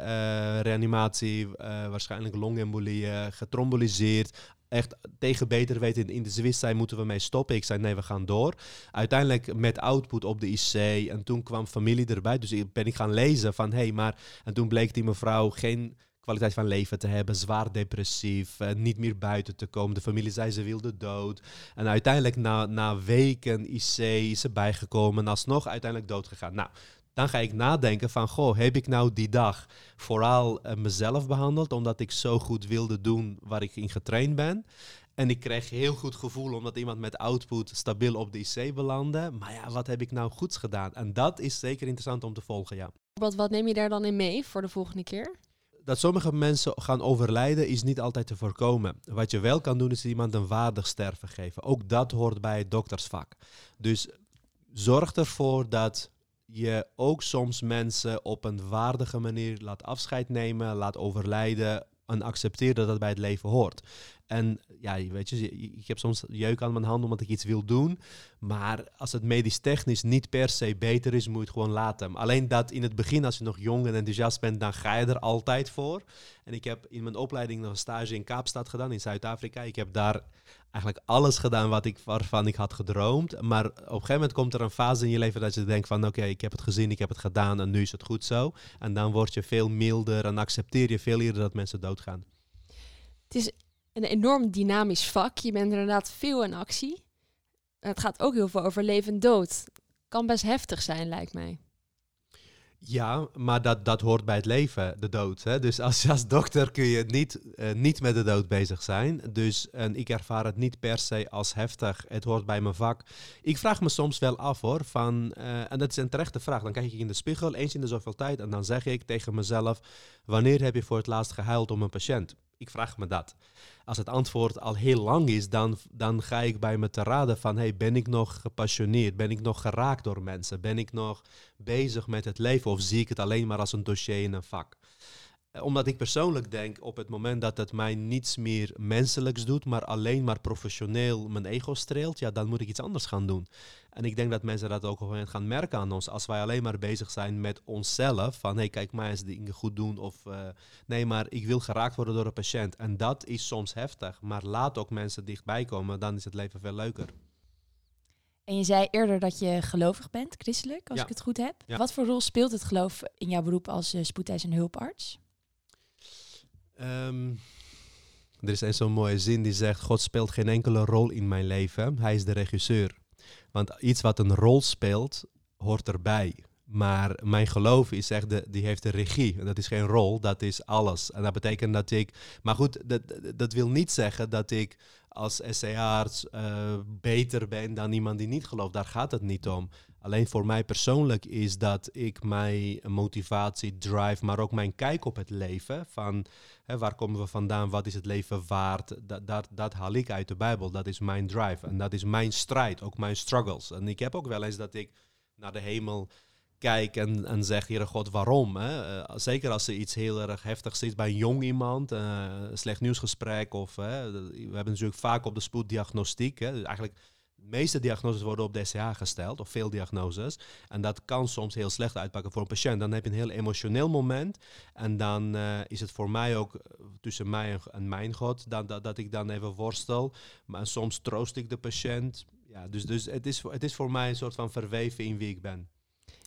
reanimatie, waarschijnlijk longembolie, getromboliseerd echt tegen beter weten in de zwist moeten we mee stoppen. Ik zei nee, we gaan door. Uiteindelijk met output op de IC en toen kwam familie erbij. Dus ben ik gaan lezen van hé, hey, maar en toen bleek die mevrouw geen kwaliteit van leven te hebben, zwaar depressief, eh, niet meer buiten te komen. De familie zei ze wilde dood. En uiteindelijk na, na weken IC is ze bijgekomen en alsnog uiteindelijk dood gegaan. Nou, dan ga ik nadenken van, goh, heb ik nou die dag vooral eh, mezelf behandeld omdat ik zo goed wilde doen waar ik in getraind ben? En ik kreeg heel goed gevoel omdat iemand met output stabiel op de IC belandde. Maar ja, wat heb ik nou goeds gedaan? En dat is zeker interessant om te volgen, ja. Wat, wat neem je daar dan in mee voor de volgende keer? Dat sommige mensen gaan overlijden is niet altijd te voorkomen. Wat je wel kan doen is iemand een waardig sterven geven. Ook dat hoort bij het doktersvak. Dus zorg ervoor dat je ook soms mensen op een waardige manier laat afscheid nemen, laat overlijden en accepteer dat dat bij het leven hoort. En ja, weet je, ik heb soms jeuk aan mijn hand omdat ik iets wil doen. Maar als het medisch technisch niet per se beter is, moet je het gewoon laten. Alleen dat in het begin, als je nog jong en enthousiast bent, dan ga je er altijd voor. En ik heb in mijn opleiding nog een stage in Kaapstad gedaan, in Zuid-Afrika. Ik heb daar eigenlijk alles gedaan wat ik, waarvan ik had gedroomd. Maar op een gegeven moment komt er een fase in je leven dat je denkt van oké, ik heb het gezien, ik heb het gedaan en nu is het goed zo. En dan word je veel milder en accepteer je veel eerder dat mensen doodgaan. Het is een enorm dynamisch vak. Je bent inderdaad veel in actie. Het gaat ook heel veel over leven en dood. Kan best heftig zijn, lijkt mij. Ja, maar dat, dat hoort bij het leven, de dood. Hè? Dus als, als dokter kun je niet, uh, niet met de dood bezig zijn. Dus en ik ervaar het niet per se als heftig. Het hoort bij mijn vak. Ik vraag me soms wel af hoor. Van, uh, en dat is een terechte vraag. Dan kijk ik in de spiegel eens in de zoveel tijd. En dan zeg ik tegen mezelf: Wanneer heb je voor het laatst gehuild om een patiënt? Ik vraag me dat. Als het antwoord al heel lang is, dan, dan ga ik bij me te raden van, hey, ben ik nog gepassioneerd? Ben ik nog geraakt door mensen? Ben ik nog bezig met het leven of zie ik het alleen maar als een dossier in een vak? Eh, omdat ik persoonlijk denk, op het moment dat het mij niets meer menselijks doet, maar alleen maar professioneel mijn ego streelt, ja, dan moet ik iets anders gaan doen. En ik denk dat mensen dat ook op een moment gaan merken aan ons. Als wij alleen maar bezig zijn met onszelf, van hé, hey, kijk mij eens dingen goed doen, of uh, nee, maar ik wil geraakt worden door een patiënt. En dat is soms heftig, maar laat ook mensen dichtbij komen, dan is het leven veel leuker. En je zei eerder dat je gelovig bent, christelijk, als Ja. ik het goed heb. Ja. Wat voor rol speelt het geloof in jouw beroep als uh, spoedeisende hulparts? Ehm, er is een zo'n mooie zin die zegt: God speelt geen enkele rol in mijn leven. Hij is de regisseur. Want iets wat een rol speelt, hoort erbij. Maar mijn geloof is echt, de, die heeft de regie. En dat is geen rol, dat is alles. En dat betekent dat ik... Maar goed, dat, dat wil niet zeggen dat ik als SCA-arts eh, beter ben dan iemand die niet gelooft. Daar gaat het niet om. Alleen voor mij persoonlijk is dat ik mijn motivatie, drive, maar ook mijn kijk op het leven. Van hè, waar komen we vandaan, wat is het leven waard? Dat, dat, dat haal ik uit de Bijbel. Dat is mijn drive. En dat is mijn strijd, ook mijn struggles. En ik heb ook wel eens dat ik naar de hemel kijk en, en zeg, Heere God, waarom? Hè? Eh, zeker als er iets heel erg heftigs is bij een jong iemand, eh, een slecht nieuwsgesprek of... we hebben natuurlijk vaak op de spoeddiagnostiek, hè, dus eigenlijk de meeste diagnoses worden op DCH gesteld, of veel diagnoses. En dat kan soms heel slecht uitpakken voor een patiënt. Dan heb je een heel emotioneel moment. En dan eh, is het voor mij ook tussen mij en, mijn God, dan, dat, dat ik dan even worstel. Maar soms troost ik de patiënt. Ja, dus dus het, is, het is voor mij een soort van verweven in wie ik ben.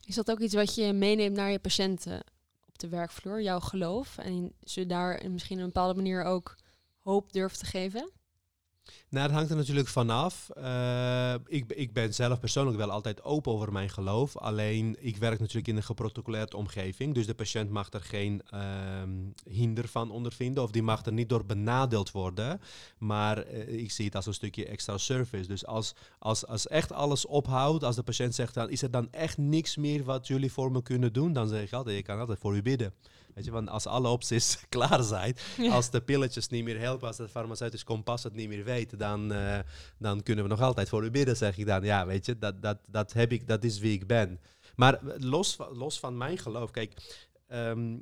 Is dat ook iets wat je meeneemt naar je patiënten op de werkvloer, jouw geloof? En ze daar misschien op een bepaalde manier ook hoop durft te geven? Nou, dat hangt er natuurlijk vanaf. Eh ik, ik ben zelf persoonlijk wel altijd open over mijn geloof. Alleen, ik werk natuurlijk in een geprotocoleerde omgeving. Dus de patiënt mag er geen ehm, hinder van ondervinden. Of die mag er niet door benadeeld worden. Maar eh, ik zie het als een stukje extra service. Dus als, als, als echt alles ophoudt, als de patiënt zegt dan... is er dan echt niks meer wat jullie voor me kunnen doen? Dan zeg ik altijd, je kan altijd voor u bidden. Weet je, want als alle opties [LAUGHS] klaar zijn, als de pilletjes niet meer helpen, als het farmaceutisch kompas het niet meer weet, dan, eh, dan kunnen we nog altijd voor u bidden, zeg ik dan. Ja, weet je, dat, dat, dat heb ik, dat is wie ik ben. Maar los, van- los van mijn geloof, kijk, ehm,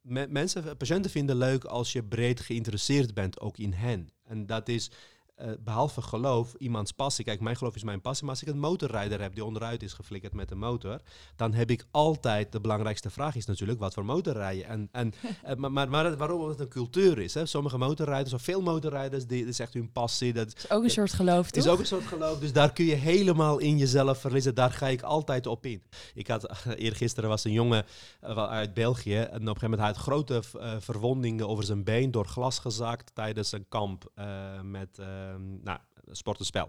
me- mensen, patiënten vinden leuk als je breed geïnteresseerd bent, ook in hen. En dat is, eh, behalve geloof, iemands passie. Kijk, mijn geloof is mijn passie. Maar als ik een motorrijder heb die onderuit is geflikkerd met een motor, dan heb ik altijd de belangrijkste vraag is natuurlijk wat voor motor rijden. En, en, [LAUGHS] eh, maar, maar, maar waarom het een cultuur is. Hè? Sommige motorrijders, of veel motorrijders, die, dat is echt hun passie. Dat is ook een soort geloof, toch? is ook een soort geloof. Dus daar kun je helemaal in jezelf verliezen. Daar ga ik altijd op in. Ik had, eergisteren was een jongen uit België. En op een gegeven moment had hij grote verwondingen over zijn been door glas gezakt tijdens een kamp met nou, sportenspel.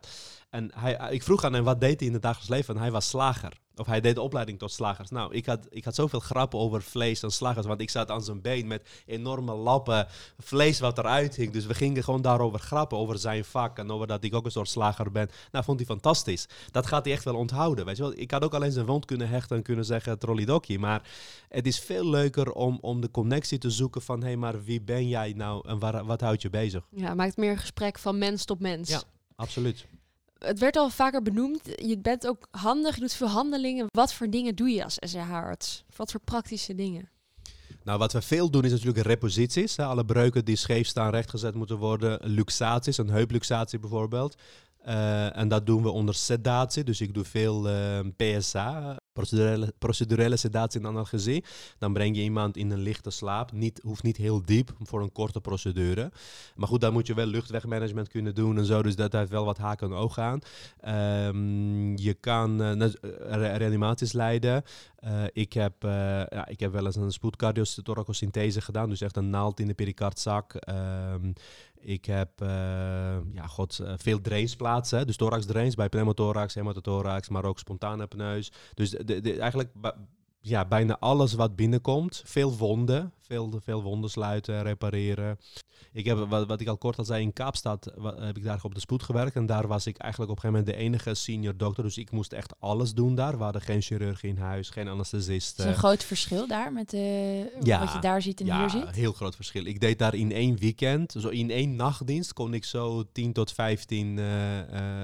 En hij, ik vroeg aan hem wat deed hij in het dagelijks leven en hij was slager. Of hij deed de opleiding tot slagers. Nou, ik had, ik had zoveel grappen over vlees en slagers, want ik zat aan zijn been met enorme lappen vlees wat eruit hing. Dus we gingen gewoon daarover grappen, over zijn vak en over dat ik ook een soort slager ben. Nou, vond hij fantastisch. Dat gaat hij echt wel onthouden, weet je wel. Ik had ook alleen zijn wond kunnen hechten en kunnen zeggen trollidokkie, maar het is veel leuker om, om de connectie te zoeken van, hé, hey, maar wie ben jij nou en waar, wat houdt je bezig? Ja, maakt meer gesprek van mens tot mens. Ja, absoluut het werd al vaker benoemd. Je bent ook handig, je doet veel handelingen. Wat voor dingen doe je als SRH-arts? Wat voor praktische dingen? Nou, wat we veel doen is natuurlijk reposities. Alle breuken die scheef staan rechtgezet moeten worden. Luxaties, een heupluxatie bijvoorbeeld. Uh, en dat doen we onder sedatie. Dus ik doe veel uh, eh, PSA, procedurele, procedurele sedatie en analgesie. Dan breng je iemand in een lichte slaap. Niet, hoeft niet heel diep voor een korte procedure. Maar goed, dan moet je wel luchtwegmanagement kunnen doen en zo. Dus dat heeft wel wat haken en ogen aan. Um, je kan uh, reanimaties leiden. Ik, heb, ja, ik heb wel eens een spoedcardiothoracocenthese gedaan. Dus echt een naald in de pericardzak. Um, ik heb uh, ja, god, veel drainsplaatsen. Dus thorax drains bij pneumothorax, hematothorax, maar ook spontane pneus. Dus de, eigenlijk ja, bijna alles wat binnenkomt. Veel wonden, veel, veel wonden sluiten, repareren. Ik heb, wat, wat ik al kort al zei, in Kaapstad heb ik daar op de spoed gewerkt. En daar was ik eigenlijk op een gegeven moment de enige senior dokter. Dus ik moest echt alles doen daar. We hadden geen chirurg in huis, geen anesthesist. Is een groot verschil daar met ja, wat je daar ziet en hier ziet? Ja, heel groot verschil. Ik deed daar in één weekend, zo in één nachtdienst, kon ik zo 10 tot 15 uh, uh,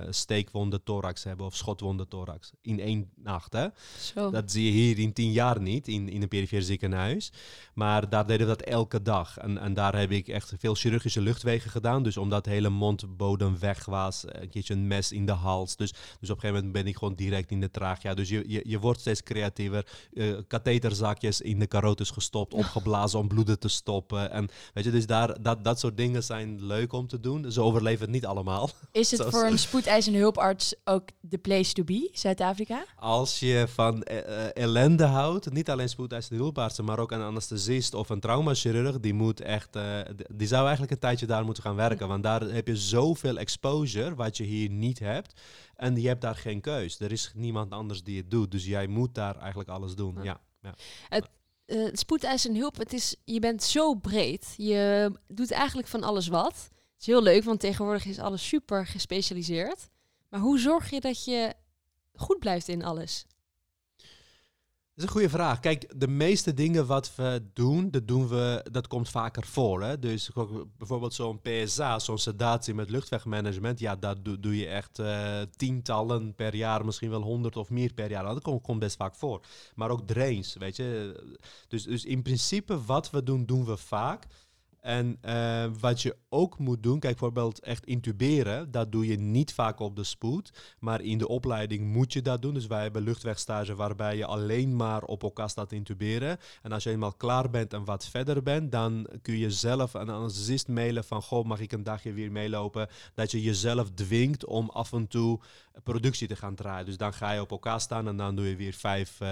steekwonden thorax hebben of schotwonden thorax. In één nacht, hè? Zo. Dat zie je hier in tien jaar niet, in, in een perifere ziekenhuis. Maar daar deden we dat elke dag. En, en daar heb ik echt veel chirurgische luchtwegen gedaan. Dus omdat de hele mondbodem weg was, een keertje een mes in de hals. Dus, dus op een gegeven moment ben ik gewoon direct in de trachea. Dus je, je, je wordt steeds creatiever. Uh, katheterzakjes in de carotis gestopt, opgeblazen om bloeden te stoppen. En weet je, dus daar, dat, dat soort dingen zijn leuk om te doen. Ze overleven het niet allemaal. [LAUGHS] Is het voor een [LAUGHS] spoedeisende hulparts ook de place to be, Zuid-Afrika? Als je van uh, ellende houdt, niet alleen spoedeisende hulpartsen, maar ook een anesthesist of een traumachirurg, die moet echt, uh, die zou eigenlijk een tijdje daar moeten gaan werken. Want daar heb je zoveel exposure, wat je hier niet hebt. En je hebt daar geen keus. Er is niemand anders die het doet. Dus jij moet daar eigenlijk alles doen. Ja. ja, Het, uh, spoedeisende hulp, het is, je bent zo breed. Je doet eigenlijk van alles wat. Het is heel leuk, want tegenwoordig is alles super gespecialiseerd. Maar hoe zorg je dat je goed blijft in alles? Is een goede vraag. Kijk, de meeste dingen wat we doen, dat, doen we, dat komt vaker voor. Hè? Dus bijvoorbeeld zo'n PSA, zo'n sedatie met luchtwegmanagement. Ja, dat doe, je echt uh, tientallen per jaar, misschien wel honderd of meer per jaar. Dat komt, komt best vaak voor. Maar ook drains, weet je. Dus, dus in principe wat we doen, doen we vaak. En uh, wat je ook moet doen, kijk bijvoorbeeld echt intuberen, dat doe je niet vaak op de spoed, maar in de opleiding moet je dat doen. Dus wij hebben luchtwegstage waarbij je alleen maar op elkaar staat intuberen. En als je eenmaal klaar bent en wat verder bent, dan kun je zelf een anesthesist mailen van, goh, mag ik een dagje weer meelopen? Dat je jezelf dwingt om af en toe productie te gaan draaien. Dus dan ga je op elkaar staan en dan doe je weer vijf uh,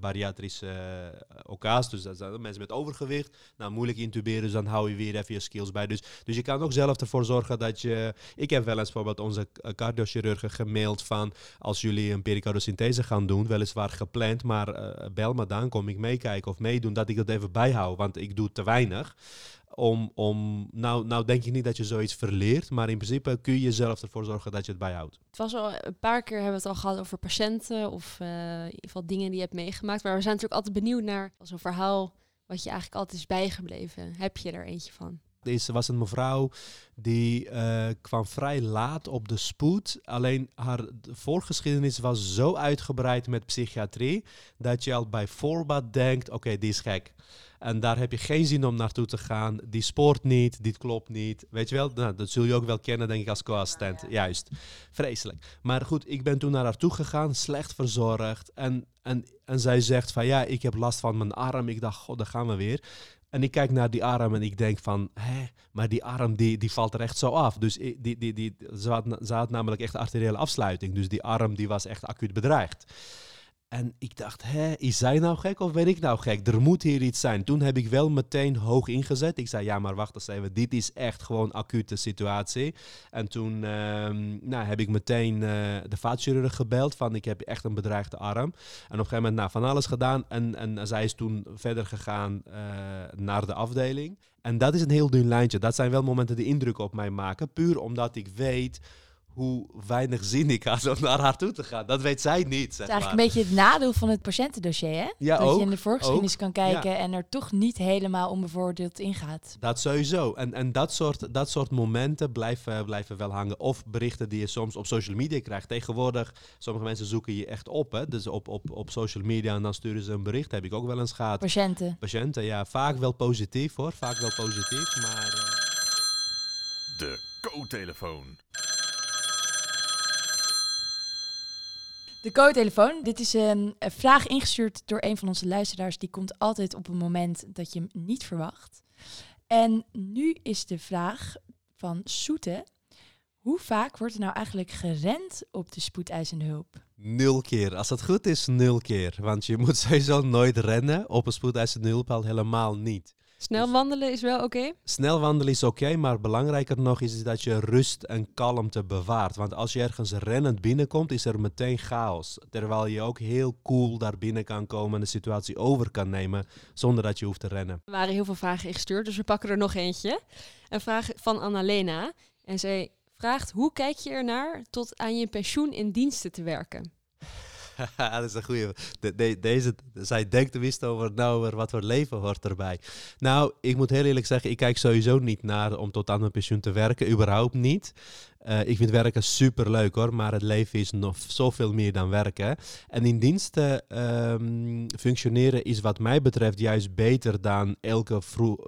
bariatrische uh, Dus dat zijn mensen met overgewicht. Nou, moeilijk intuberen, dus dan hou je weer even je skills bij. Dus, dus je kan ook zelf ervoor zorgen dat je... Ik heb wel eens bijvoorbeeld onze cardiochirurgen gemaild van... als jullie een pericardosynthese gaan doen, weliswaar gepland, maar uh, bel me dan, kom ik meekijken of meedoen, dat ik dat even bijhoud, want ik doe te weinig om, om nou, nou denk ik niet dat je zoiets verleert, maar in principe kun je jezelf ervoor zorgen dat je het bijhoudt. Het was al een paar keer hebben we het al gehad over patiënten of uh, in ieder geval dingen die je hebt meegemaakt, maar we zijn natuurlijk altijd benieuwd naar zo'n verhaal wat je eigenlijk altijd is bijgebleven. Heb je er eentje van? Deze was een mevrouw die eh, kwam vrij laat op de spoed. Alleen haar voorgeschiedenis was zo uitgebreid met psychiatrie dat je al bij voorbaat denkt: oké, die is gek. En daar heb je geen zin om naartoe te gaan. Die spoort niet, dit klopt niet. Weet je wel, nou, dat zul je ook wel kennen, denk ik, als co-assistent. Juist, vreselijk. Maar goed, ik ben toen naar haar toe gegaan, slecht verzorgd. En, en, en zij zegt van, ja, ik heb last van mijn arm. Ik dacht, god, daar gaan we weer. En ik kijk naar die arm en ik denk van, hé, maar die arm die, die valt er echt zo af. Dus die, die, die, ze, had, ze had namelijk echt arteriële afsluiting. Dus die arm die was echt acuut bedreigd. En ik dacht, hè, is zij nou gek of ben ik nou gek? Er moet hier iets zijn. Toen heb ik wel meteen hoog ingezet. Ik zei, ja, maar wacht eens even, dit is echt gewoon acute situatie. En toen ehm, nou, heb ik meteen uh, de vaatchirurg gebeld van, ik heb echt een bedreigde arm. En op een gegeven moment nou, van alles gedaan. En, en zij is toen verder gegaan uh, naar de afdeling. En dat is een heel dun lijntje. Dat zijn wel momenten die indruk op mij maken. Puur omdat ik weet hoe weinig zin ik had om naar haar toe te gaan. Dat weet zij niet. Zeg het is eigenlijk een beetje het nadeel van het patiëntendossier, hè? Ja, dat ook, je in de voorgeschiedenis ook, kan kijken en er toch niet helemaal onbevoordeeld ingaat. Dat sowieso. En, en dat, soort, dat soort momenten blijven, blijven wel hangen. Of berichten die je soms op social media krijgt. Tegenwoordig, sommige mensen zoeken je echt op. Hè? Dus op, op, op social media en dan sturen ze een bericht. Heb ik ook wel eens gehad. Patiënten. Patiënten, ja. Vaak wel positief hoor. Vaak wel positief, maar... Uh... De co-telefoon. De co-telefoon. Dit is een, vraag ingestuurd door een van onze luisteraars. Die komt altijd op een moment dat je hem niet verwacht. En nu is de vraag van Soete. Hoe vaak wordt er nou eigenlijk gerend op de spoedeisende hulp? Nul keer. Als het goed is, nul keer. Want je moet sowieso nooit rennen. Op een spoedeisende hulp al helemaal niet. Snel wandelen is wel oké? Okay? Snel wandelen is oké, okay, maar belangrijker nog is dat je rust en kalmte bewaart. Want als je ergens rennend binnenkomt, is er meteen chaos. Terwijl je ook heel cool daar binnen kan komen en de situatie over kan nemen zonder dat je hoeft te rennen. Er waren heel veel vragen ingestuurd, dus we pakken er nog eentje. Een vraag van Annalena. En zij vraagt, hoe kijk je ernaar tot aan je pensioen in diensten te werken? [LAUGHS] dat is een goede. De, de, deze, zij denkt tenminste over, nou, over wat voor leven hoort erbij. Nou, ik moet heel eerlijk zeggen, ik kijk sowieso niet naar om tot aan mijn pensioen te werken. Überhaupt niet. Uh, ik vind werken super leuk hoor, maar het leven is nog zoveel meer dan werken. En in diensten um, functioneren is wat mij betreft juist beter dan elke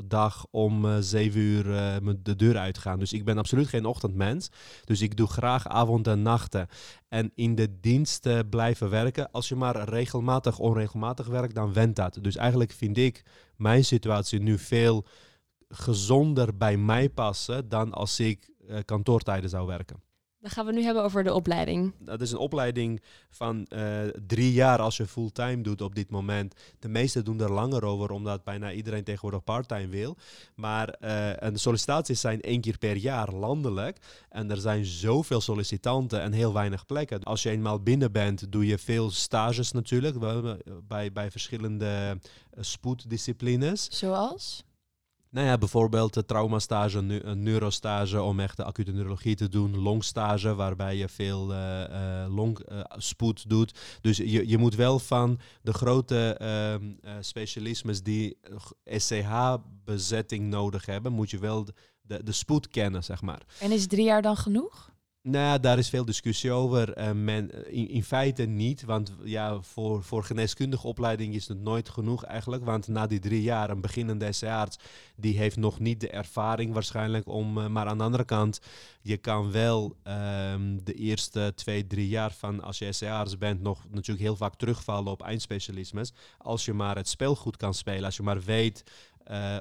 dag om uh, zeven uur uh, de deur uitgaan. Dus ik ben absoluut geen ochtendmens. Dus ik doe graag avond en nachten. En in de diensten blijven werken. Als je maar regelmatig, onregelmatig werkt, dan went dat. Dus eigenlijk vind ik mijn situatie nu veel gezonder bij mij passen dan als ik kantoortijden zou werken. Dan gaan we nu hebben over de opleiding. Dat is een opleiding van uh, drie jaar als je fulltime doet op dit moment. De meesten doen er langer over, omdat bijna iedereen tegenwoordig parttime wil. Maar uh, en de sollicitaties zijn één keer per jaar landelijk. En er zijn zoveel sollicitanten en heel weinig plekken. Als je eenmaal binnen bent, doe je veel stages natuurlijk. Bij, bij verschillende spoeddisciplines. Zoals? Nou ja, bijvoorbeeld de traumastage, een neurostage om echt de acute neurologie te doen. Longstage, waarbij je veel uh, uh, longspoed uh, doet. Dus je, je moet wel van de grote uh, specialismes die SCH-bezetting nodig hebben, moet je wel de, de spoed kennen, zeg maar. En is drie jaar dan genoeg? Nou, daar is veel discussie over. Uh, men, in, in, feite niet, want ja, voor, voor geneeskundige opleiding is het nooit genoeg eigenlijk. Want na die drie jaar, een beginnende SC-arts, die heeft nog niet de ervaring waarschijnlijk om... Uh, maar aan de andere kant, je kan wel um, de eerste twee, drie jaar van als je SC-arts bent nog natuurlijk heel vaak terugvallen op eindspecialismes. Als je maar het spel goed kan spelen, als je maar weet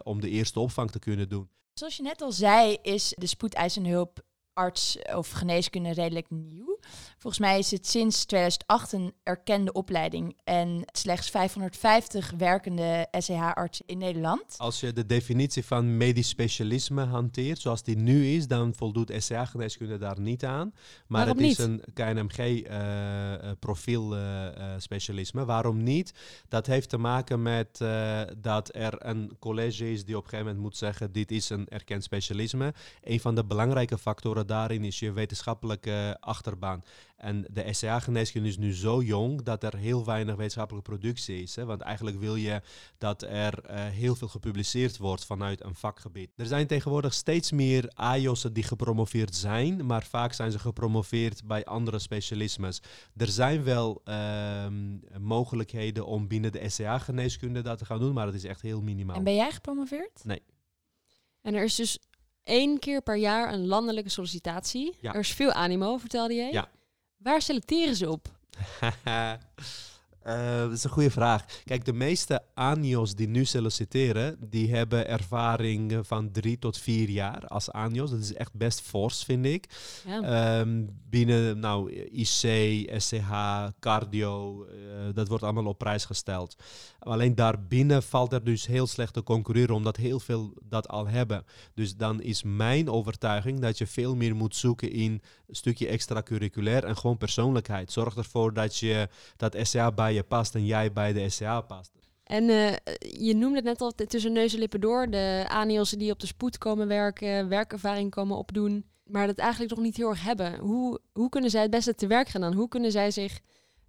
om de eerste opvang te kunnen doen. Zoals je net al zei, is de spoedeisende hulp arts of geneeskunde redelijk nieuw. Volgens mij is het sinds 2008 een erkende opleiding en slechts 550 werkende SCH-artsen in Nederland. Als je de definitie van medisch specialisme hanteert, zoals die nu is, dan voldoet SCH-geneeskunde daar niet aan. Maar Waarom het is een KNMG-profiel-specialisme. Uh, Waarom niet? Dat heeft te maken met uh, dat er een college is die op een gegeven moment moet zeggen, dit is een erkend specialisme. Een van de belangrijke factoren daarin is je wetenschappelijke achterbaan En de SCA-geneeskunde is nu zo jong dat er heel weinig wetenschappelijke productie is. Hè? Want eigenlijk wil je dat er eh, heel veel gepubliceerd wordt vanuit een vakgebied. Er zijn tegenwoordig steeds meer AIOS'en die gepromoveerd zijn, maar vaak zijn ze gepromoveerd bij andere specialismes. Er zijn wel ehm, mogelijkheden om binnen de SCA-geneeskunde dat te gaan doen, maar het is echt heel minimaal. En ben jij gepromoveerd? Nee. En er is dus één keer per jaar een landelijke sollicitatie. Ja. Er is veel animo, vertelde je. Ja. Waar selecteren ze op? [LAUGHS] Eh, dat is een goede vraag. Kijk, de meeste ANIOS die nu solliciteren, die hebben ervaring van drie tot vier jaar als ANIOS. Dat is echt best fors, vind ik. Ja. Ehm, binnen nou, IC, SCH, cardio, eh, dat wordt allemaal op prijs gesteld. Alleen daarbinnen valt er dus heel slecht te concurreren, omdat heel veel dat al hebben. Dus dan is mijn overtuiging dat je veel meer moet zoeken in stukje extracurriculair en gewoon persoonlijkheid. Zorg ervoor dat je dat SCA bij je past en jij bij de SCA past. En eh, je noemde het net al tussen neus en lippen door. De ANIOS'en die op de spoed komen werken, werkervaring komen opdoen. Maar dat eigenlijk nog niet heel erg hebben. Hoe, hoe kunnen zij het beste te werk gaan dan? Hoe kunnen zij zich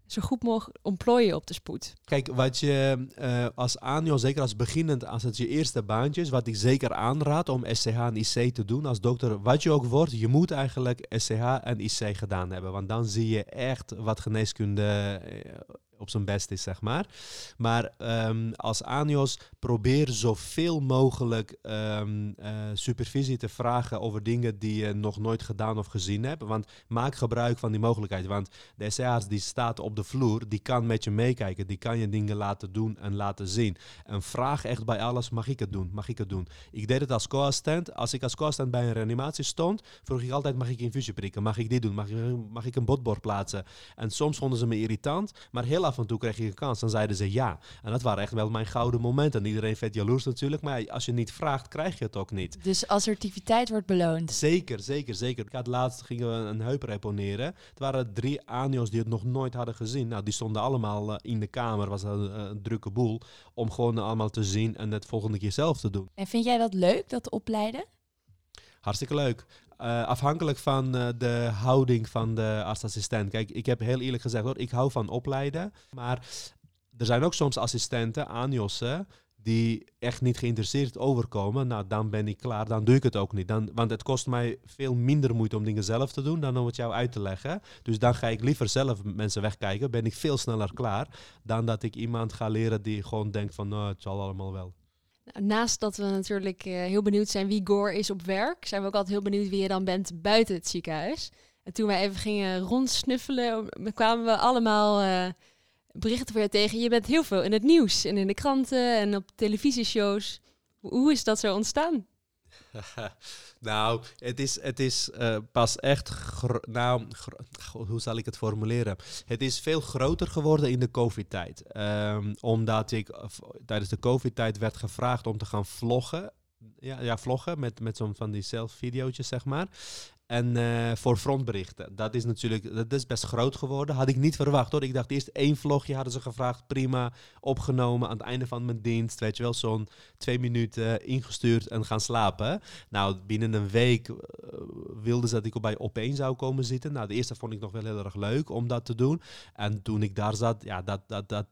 zo goed mogelijk ontplooien op de spoed? Kijk, wat je eh, als ANIO, zeker als beginnend, als het je eerste baantje is, wat ik zeker aanraad om SCH en IC te doen als dokter, wat je ook wordt, je moet eigenlijk SCH en IC gedaan hebben. Want dan zie je echt wat geneeskunde eh, op zijn best is, zeg maar. Maar ehm, als ANIOS probeer zoveel mogelijk ehm, eh, supervisie te vragen over dingen die je nog nooit gedaan of gezien hebt. Want maak gebruik van die mogelijkheid. Want de SCA's die staat op de vloer, die kan met je meekijken. Die kan je dingen laten doen en laten zien. En vraag echt bij alles, mag ik het doen? Mag ik het doen? Ik deed het als co-assistent. Als ik als co-assistent bij een reanimatie stond, vroeg ik altijd, mag ik infusie prikken? Mag ik dit doen? Mag ik, mag ik een botbord plaatsen? En soms vonden ze me irritant, maar heel af en toe kreeg ik een kans. Dan zeiden ze ja. En dat waren echt wel mijn gouden momenten. Iedereen vet jaloers natuurlijk, maar als je niet vraagt, krijg je het ook niet. Dus assertiviteit wordt beloond. Zeker, zeker, zeker. Ik had laatst gingen we een heup reponeren. Het waren drie ANIO's die het nog nooit hadden gezien. Nou, die stonden allemaal eh, in de kamer, was een, eh, een drukke boel, om gewoon allemaal te zien en het volgende keer zelf te doen. En vind jij dat leuk, dat opleiden? Hartstikke leuk. Eh, afhankelijk van eh, de houding van de artsassistent. Kijk, ik heb heel eerlijk gezegd hoor, ik hou van opleiden. Maar er zijn ook soms assistenten, ANIOS'en, die echt niet geïnteresseerd overkomen. Nou, dan ben ik klaar, dan doe ik het ook niet. Dan, want het kost mij veel minder moeite om dingen zelf te doen dan om het jou uit te leggen. Dus dan ga ik liever zelf mensen wegkijken. Ben ik veel sneller klaar dan dat ik iemand ga leren die gewoon denkt van, nou, het zal allemaal wel. Naast dat we natuurlijk eh, heel benieuwd zijn wie Gore is op werk, zijn we ook altijd heel benieuwd wie je dan bent buiten het ziekenhuis. En toen wij even gingen rondsnuffelen, eh, kwamen we allemaal eh, berichten voor jou tegen. Je bent heel veel in het nieuws en in de kranten en op televisieshows. Hoe is dat zo ontstaan? [LAUGHS] nou, het is, het is eh, pas echt. nou, hoe zal ik het formuleren? Het is veel groter geworden in de COVID-tijd. Ehm, omdat ik eh, tijdens de COVID-tijd werd gevraagd om te gaan vloggen. Ja, ja vloggen met, met zo'n van die zelfvideo's, zeg maar. En eh, voor frontberichten. Dat is natuurlijk dat is best groot geworden. Had ik niet verwacht hoor. Ik dacht eerst één vlogje hadden ze gevraagd. Prima, opgenomen aan het einde van mijn dienst. Weet je wel, zo'n twee minuten ingestuurd en gaan slapen. Nou, binnen een week eh, wilden ze dat ik bij opeen zou komen zitten. Nou, de eerste vond ik nog wel heel erg leuk om dat te doen. En toen ik daar zat, ja, dat, dat, dat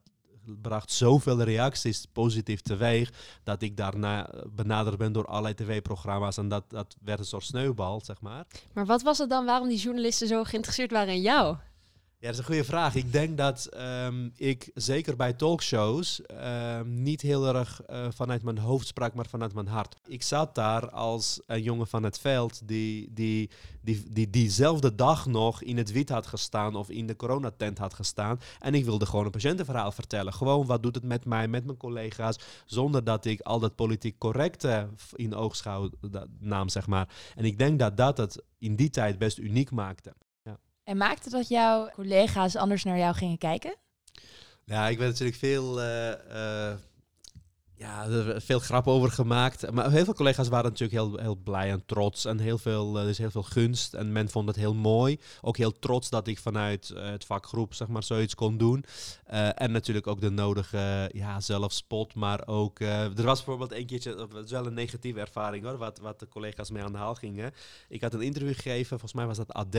bracht zoveel reacties positief teweeg dat ik daarna benaderd ben door allerlei tv-programma's en dat, dat werd een soort sneeuwbal, zeg maar. Maar wat was het dan waarom die journalisten zo geïnteresseerd waren in jou? Ja, dat is een goede vraag. Ik denk dat ehm, ik zeker bij talkshows ehm, niet heel erg eh, vanuit mijn hoofd sprak, maar vanuit mijn hart. Ik zat daar als een jongen van het veld die, die, die, die diezelfde dag nog in het wit had gestaan of in de coronatent had gestaan. En ik wilde gewoon een patiëntenverhaal vertellen. Gewoon wat doet het met mij, met mijn collega's, zonder dat ik al dat politiek correcte in oogschouw nam, zeg maar. En ik denk dat dat het in die tijd best uniek maakte. En maakte dat jouw collega's anders naar jou gingen kijken? Ja, ik ben natuurlijk veel. eh, eh, ja, er veel grap over gemaakt. Maar heel veel collega's waren natuurlijk heel, heel blij en trots. En heel veel, er is heel veel gunst. En men vond het heel mooi. Ook heel trots dat ik vanuit uh, het vakgroep zeg maar, zoiets kon doen. Uh, en natuurlijk ook de nodige ja, zelfspot. Maar ook, er was bijvoorbeeld een keertje, dat was wel een negatieve ervaring hoor, wat, wat de collega's mee aan de haal gingen. Ik had een interview gegeven, volgens mij was dat AD.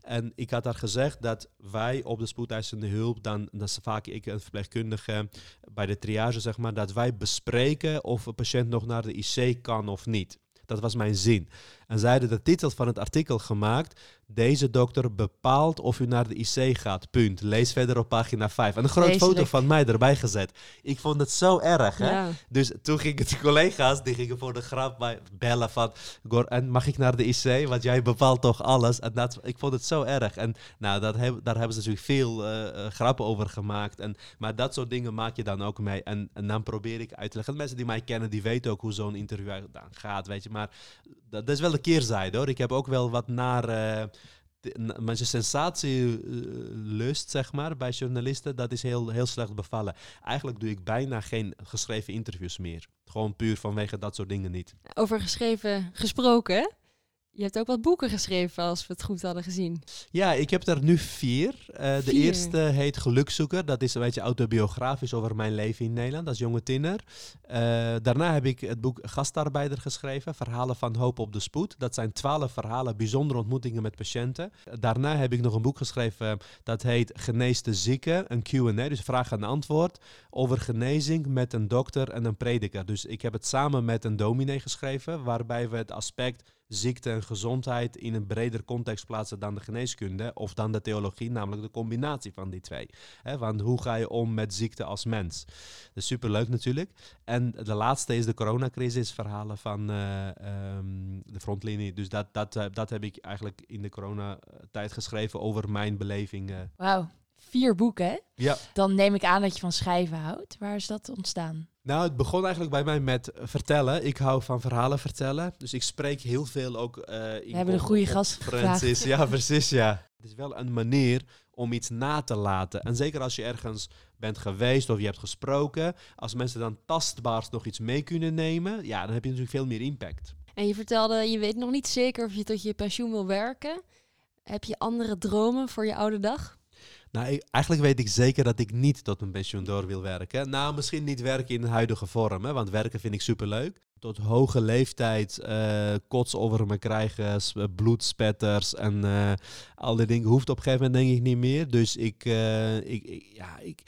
En ik had daar gezegd dat wij op de spoedeisende hulp, dan, dat is vaak ik een verpleegkundige bij de triage zeg maar, dat wij bespreken of een patiënt nog naar de IC kan of niet. Dat was mijn zin. En zeiden de titel van het artikel gemaakt. Deze dokter bepaalt of u naar de IC gaat. Punt. Lees verder op pagina 5. En een grote foto van mij erbij gezet. Ik vond het zo erg. Hè? Ja. Dus toen gingen de collega's, die gingen voor de grap bij bellen van... En mag ik naar de IC? Want jij bepaalt toch alles? En dat, ik vond het zo erg. En nou, dat heb, daar hebben ze natuurlijk veel uh, grappen over gemaakt. En, maar dat soort dingen maak je dan ook mee. En, en dan probeer ik uit te leggen. Mensen die mij kennen, die weten ook hoe zo'n interview dan gaat. Weet je. Maar dat, dat is wel de keerzijde hoor. Ik heb ook wel wat naar. Uh, mijn sensatielust, zeg maar, bij journalisten, dat is heel, heel slecht bevallen. Eigenlijk doe ik bijna geen geschreven interviews meer. Gewoon puur vanwege dat soort dingen niet. Over geschreven gesproken. Je hebt ook wat boeken geschreven, als we het goed hadden gezien. Ja, ik heb er nu vier. Uh, de eerste heet Gelukzoeker. Dat is een beetje autobiografisch over mijn leven in Nederland als jonge tiener. Uh, daarna heb ik het boek Gastarbeider geschreven, Verhalen van Hoop op de Spoed. Dat zijn twaalf verhalen, bijzondere ontmoetingen met patiënten. Daarna heb ik nog een boek geschreven dat heet Genees de zieke, een Q&A, dus vraag en antwoord over genezing met een dokter en een prediker. Dus ik heb het samen met een dominee geschreven, waarbij we het aspect ziekte en gezondheid in een breder context plaatsen dan de geneeskunde of dan de theologie, namelijk de combinatie van die twee. Want hoe ga je om met ziekte als mens? Is superleuk natuurlijk. En de laatste is de coronacrisis, verhalen van uh, um, de frontlinie. Dus dat, dat, uh, dat heb ik eigenlijk in de coronatijd geschreven over mijn beleving. Wauw, vier boeken hè? Ja. Dan neem ik aan dat je van schrijven houdt. Waar is dat ontstaan? Nou, het begon eigenlijk bij mij met vertellen. Ik hou van verhalen vertellen. Dus ik spreek heel veel ook uh, in We hebben een goede gast gevraagd. [LAUGHS] Ja, precies, ja. Het is wel een manier om iets na te laten. En zeker als je ergens bent geweest of je hebt gesproken. Als mensen dan tastbaars nog iets mee kunnen nemen, ja, dan heb je natuurlijk veel meer impact. En je vertelde, je weet nog niet zeker of je tot je pensioen wil werken. Heb je andere dromen voor je oude dag? Nou, eigenlijk weet ik zeker dat ik niet tot mijn pensioen door wil werken. Nou, misschien niet werken in de huidige vorm, hè, want werken vind ik superleuk. Tot hoge leeftijd uh, kots over me krijgen, bloedspetters en uh, al die dingen hoeft op een gegeven moment denk ik niet meer. Dus ik, ik ja, ik,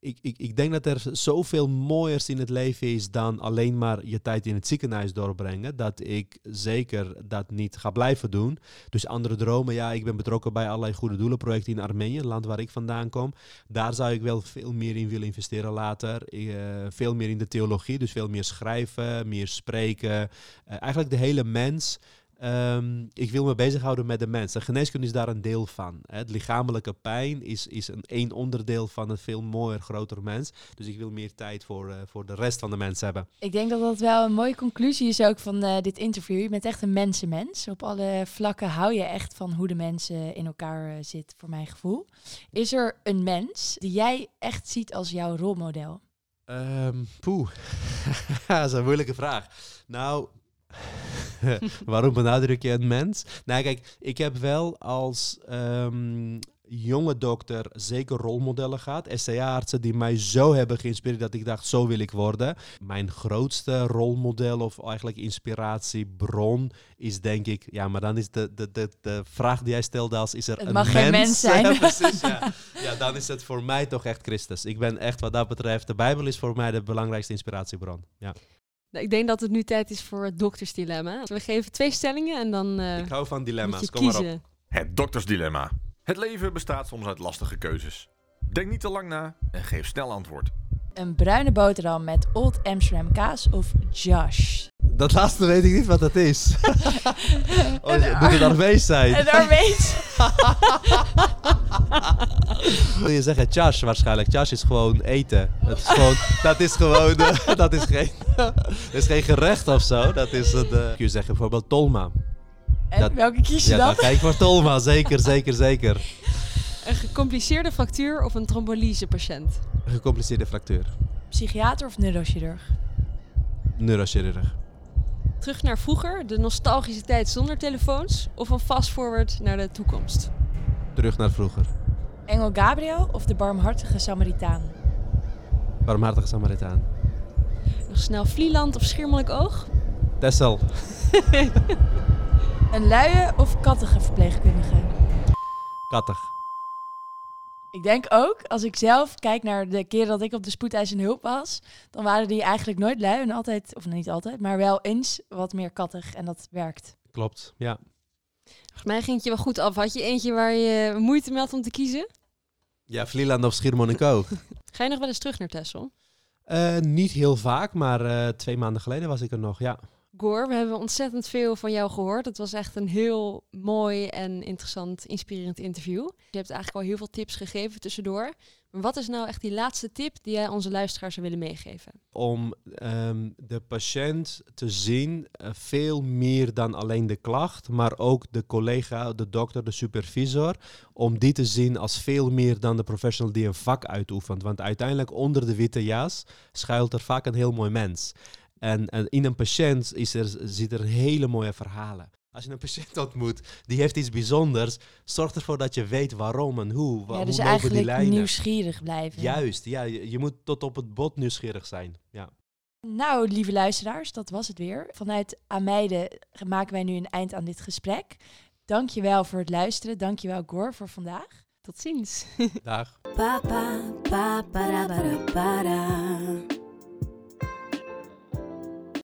ik, ik, ik denk dat er zoveel mooiers in het leven is dan alleen maar je tijd in het ziekenhuis doorbrengen. Dat ik zeker dat niet ga blijven doen. Dus andere dromen, ja, ik ben betrokken bij allerlei goede doelenprojecten in Armenië, het land waar ik vandaan kom. Daar zou ik wel veel meer in willen investeren later. Uh, veel meer in de theologie, dus veel meer schrijven, meer spreken. Uh, eigenlijk de hele mens Um, ik wil me bezighouden met de mens. En geneeskunde is daar een deel van. Hè. Het lichamelijke pijn is, is een één onderdeel van een veel mooier, groter mens. Dus ik wil meer tijd voor, uh, voor de rest van de mens hebben. Ik denk dat dat wel een mooie conclusie is ook van uh, dit interview. Je bent echt een mensenmens. Op alle vlakken hou je echt van hoe de mensen in elkaar uh, zit, voor mijn gevoel. Is er een mens die jij echt ziet als jouw rolmodel? Um, poeh, [LAUGHS] dat is een moeilijke vraag. Nou, [LAUGHS] Waarom benadruk je een mens? Nou, kijk, ik heb wel als um, jonge dokter zeker rolmodellen gehad. SCA-artsen die mij zo hebben geïnspireerd dat ik dacht, zo wil ik worden. Mijn grootste rolmodel of eigenlijk inspiratiebron is denk ik... Ja, maar dan is de, de, de, de vraag die jij stelde als, is er het een mag mens? geen mens [LAUGHS] zijn. ja, precies, ja. [LAUGHS] ja, dan is het voor mij toch echt Christus. Ik ben echt wat dat betreft, de Bijbel is voor mij de belangrijkste inspiratiebron. Ja. Nou, ik denk dat het nu tijd is voor het doktersdilemma. We geven twee stellingen en dan. Uh, ik hou van dilemma's, kom maar op. Het doktersdilemma. Het leven bestaat soms uit lastige keuzes. Denk niet te lang na en geef snel antwoord. Een bruine boterham met Old Amsterdam kaas of Josh? Dat laatste weet ik niet wat dat is. [LAUGHS] oh, moet het Armees zijn? Het Armees. [LAUGHS] Wil je zeggen chash waarschijnlijk? Chash is gewoon eten. Het is gewoon, dat is gewoon, uh, [LAUGHS] dat is geen, dat is geen gerecht of zo. Dat is een, uh, kun je zeggen bijvoorbeeld tolma. En dat, welke kies je ja, dan? ik voor tolma, zeker, zeker, zeker. Een gecompliceerde fractuur of een trombolyse patiënt? Een gecompliceerde fractuur. Psychiater of neurochirurg? Neurochirurg. Terug naar vroeger, de nostalgische tijd zonder telefoons. Of een fast forward naar de toekomst. Terug naar vroeger. Engel Gabriel of de barmhartige Samaritaan? Barmhartige Samaritaan. Nog snel Vlieland of Schiermonnikoog. Tessel. [LAUGHS] Een luie of kattige verpleegkundige? Kattig. Ik denk ook, als ik zelf kijk naar de keren dat ik op de spoedeisende hulp was, dan waren die eigenlijk nooit lui en altijd, of niet altijd, maar wel eens wat meer kattig en dat werkt. Klopt, ja. Volgens mij ging het je wel goed af. Had je eentje waar je moeite mee had om te kiezen? Ja, Vlieland of Schiermonnikoog. [LAUGHS] Ga je nog wel eens terug naar Texel? Eh, niet heel vaak, maar eh, twee maanden geleden was ik er nog, ja. We hebben ontzettend veel van jou gehoord. Het was echt een heel mooi en interessant, inspirerend interview. Je hebt eigenlijk al heel veel tips gegeven tussendoor. Maar wat is nou echt die laatste tip die jij onze luisteraars zou willen meegeven? Om ehm, de patiënt te zien, eh, veel meer dan alleen de klacht, maar ook de collega, de dokter, de supervisor, om die te zien als veel meer dan de professional die een vak uitoefent. Want uiteindelijk onder de witte jas schuilt er vaak een heel mooi mens. En, en in een patiënt is er, zitten er hele mooie verhalen. Als je een patiënt [LAUGHS] ontmoet die heeft iets bijzonders, zorg ervoor dat je weet waarom en hoe. wa- ja, hoe dus die eigenlijk lijnen. nieuwsgierig blijven. Juist, ja, je, je moet tot op het bot nieuwsgierig zijn. Ja. Nou, lieve luisteraars, dat was het weer. Vanuit Ameide maken wij nu een eind aan dit gesprek. Dankjewel voor het luisteren. Dankjewel Gor voor vandaag. Tot ziens. [LAUGHS] Dag. Pa pa pa para para para.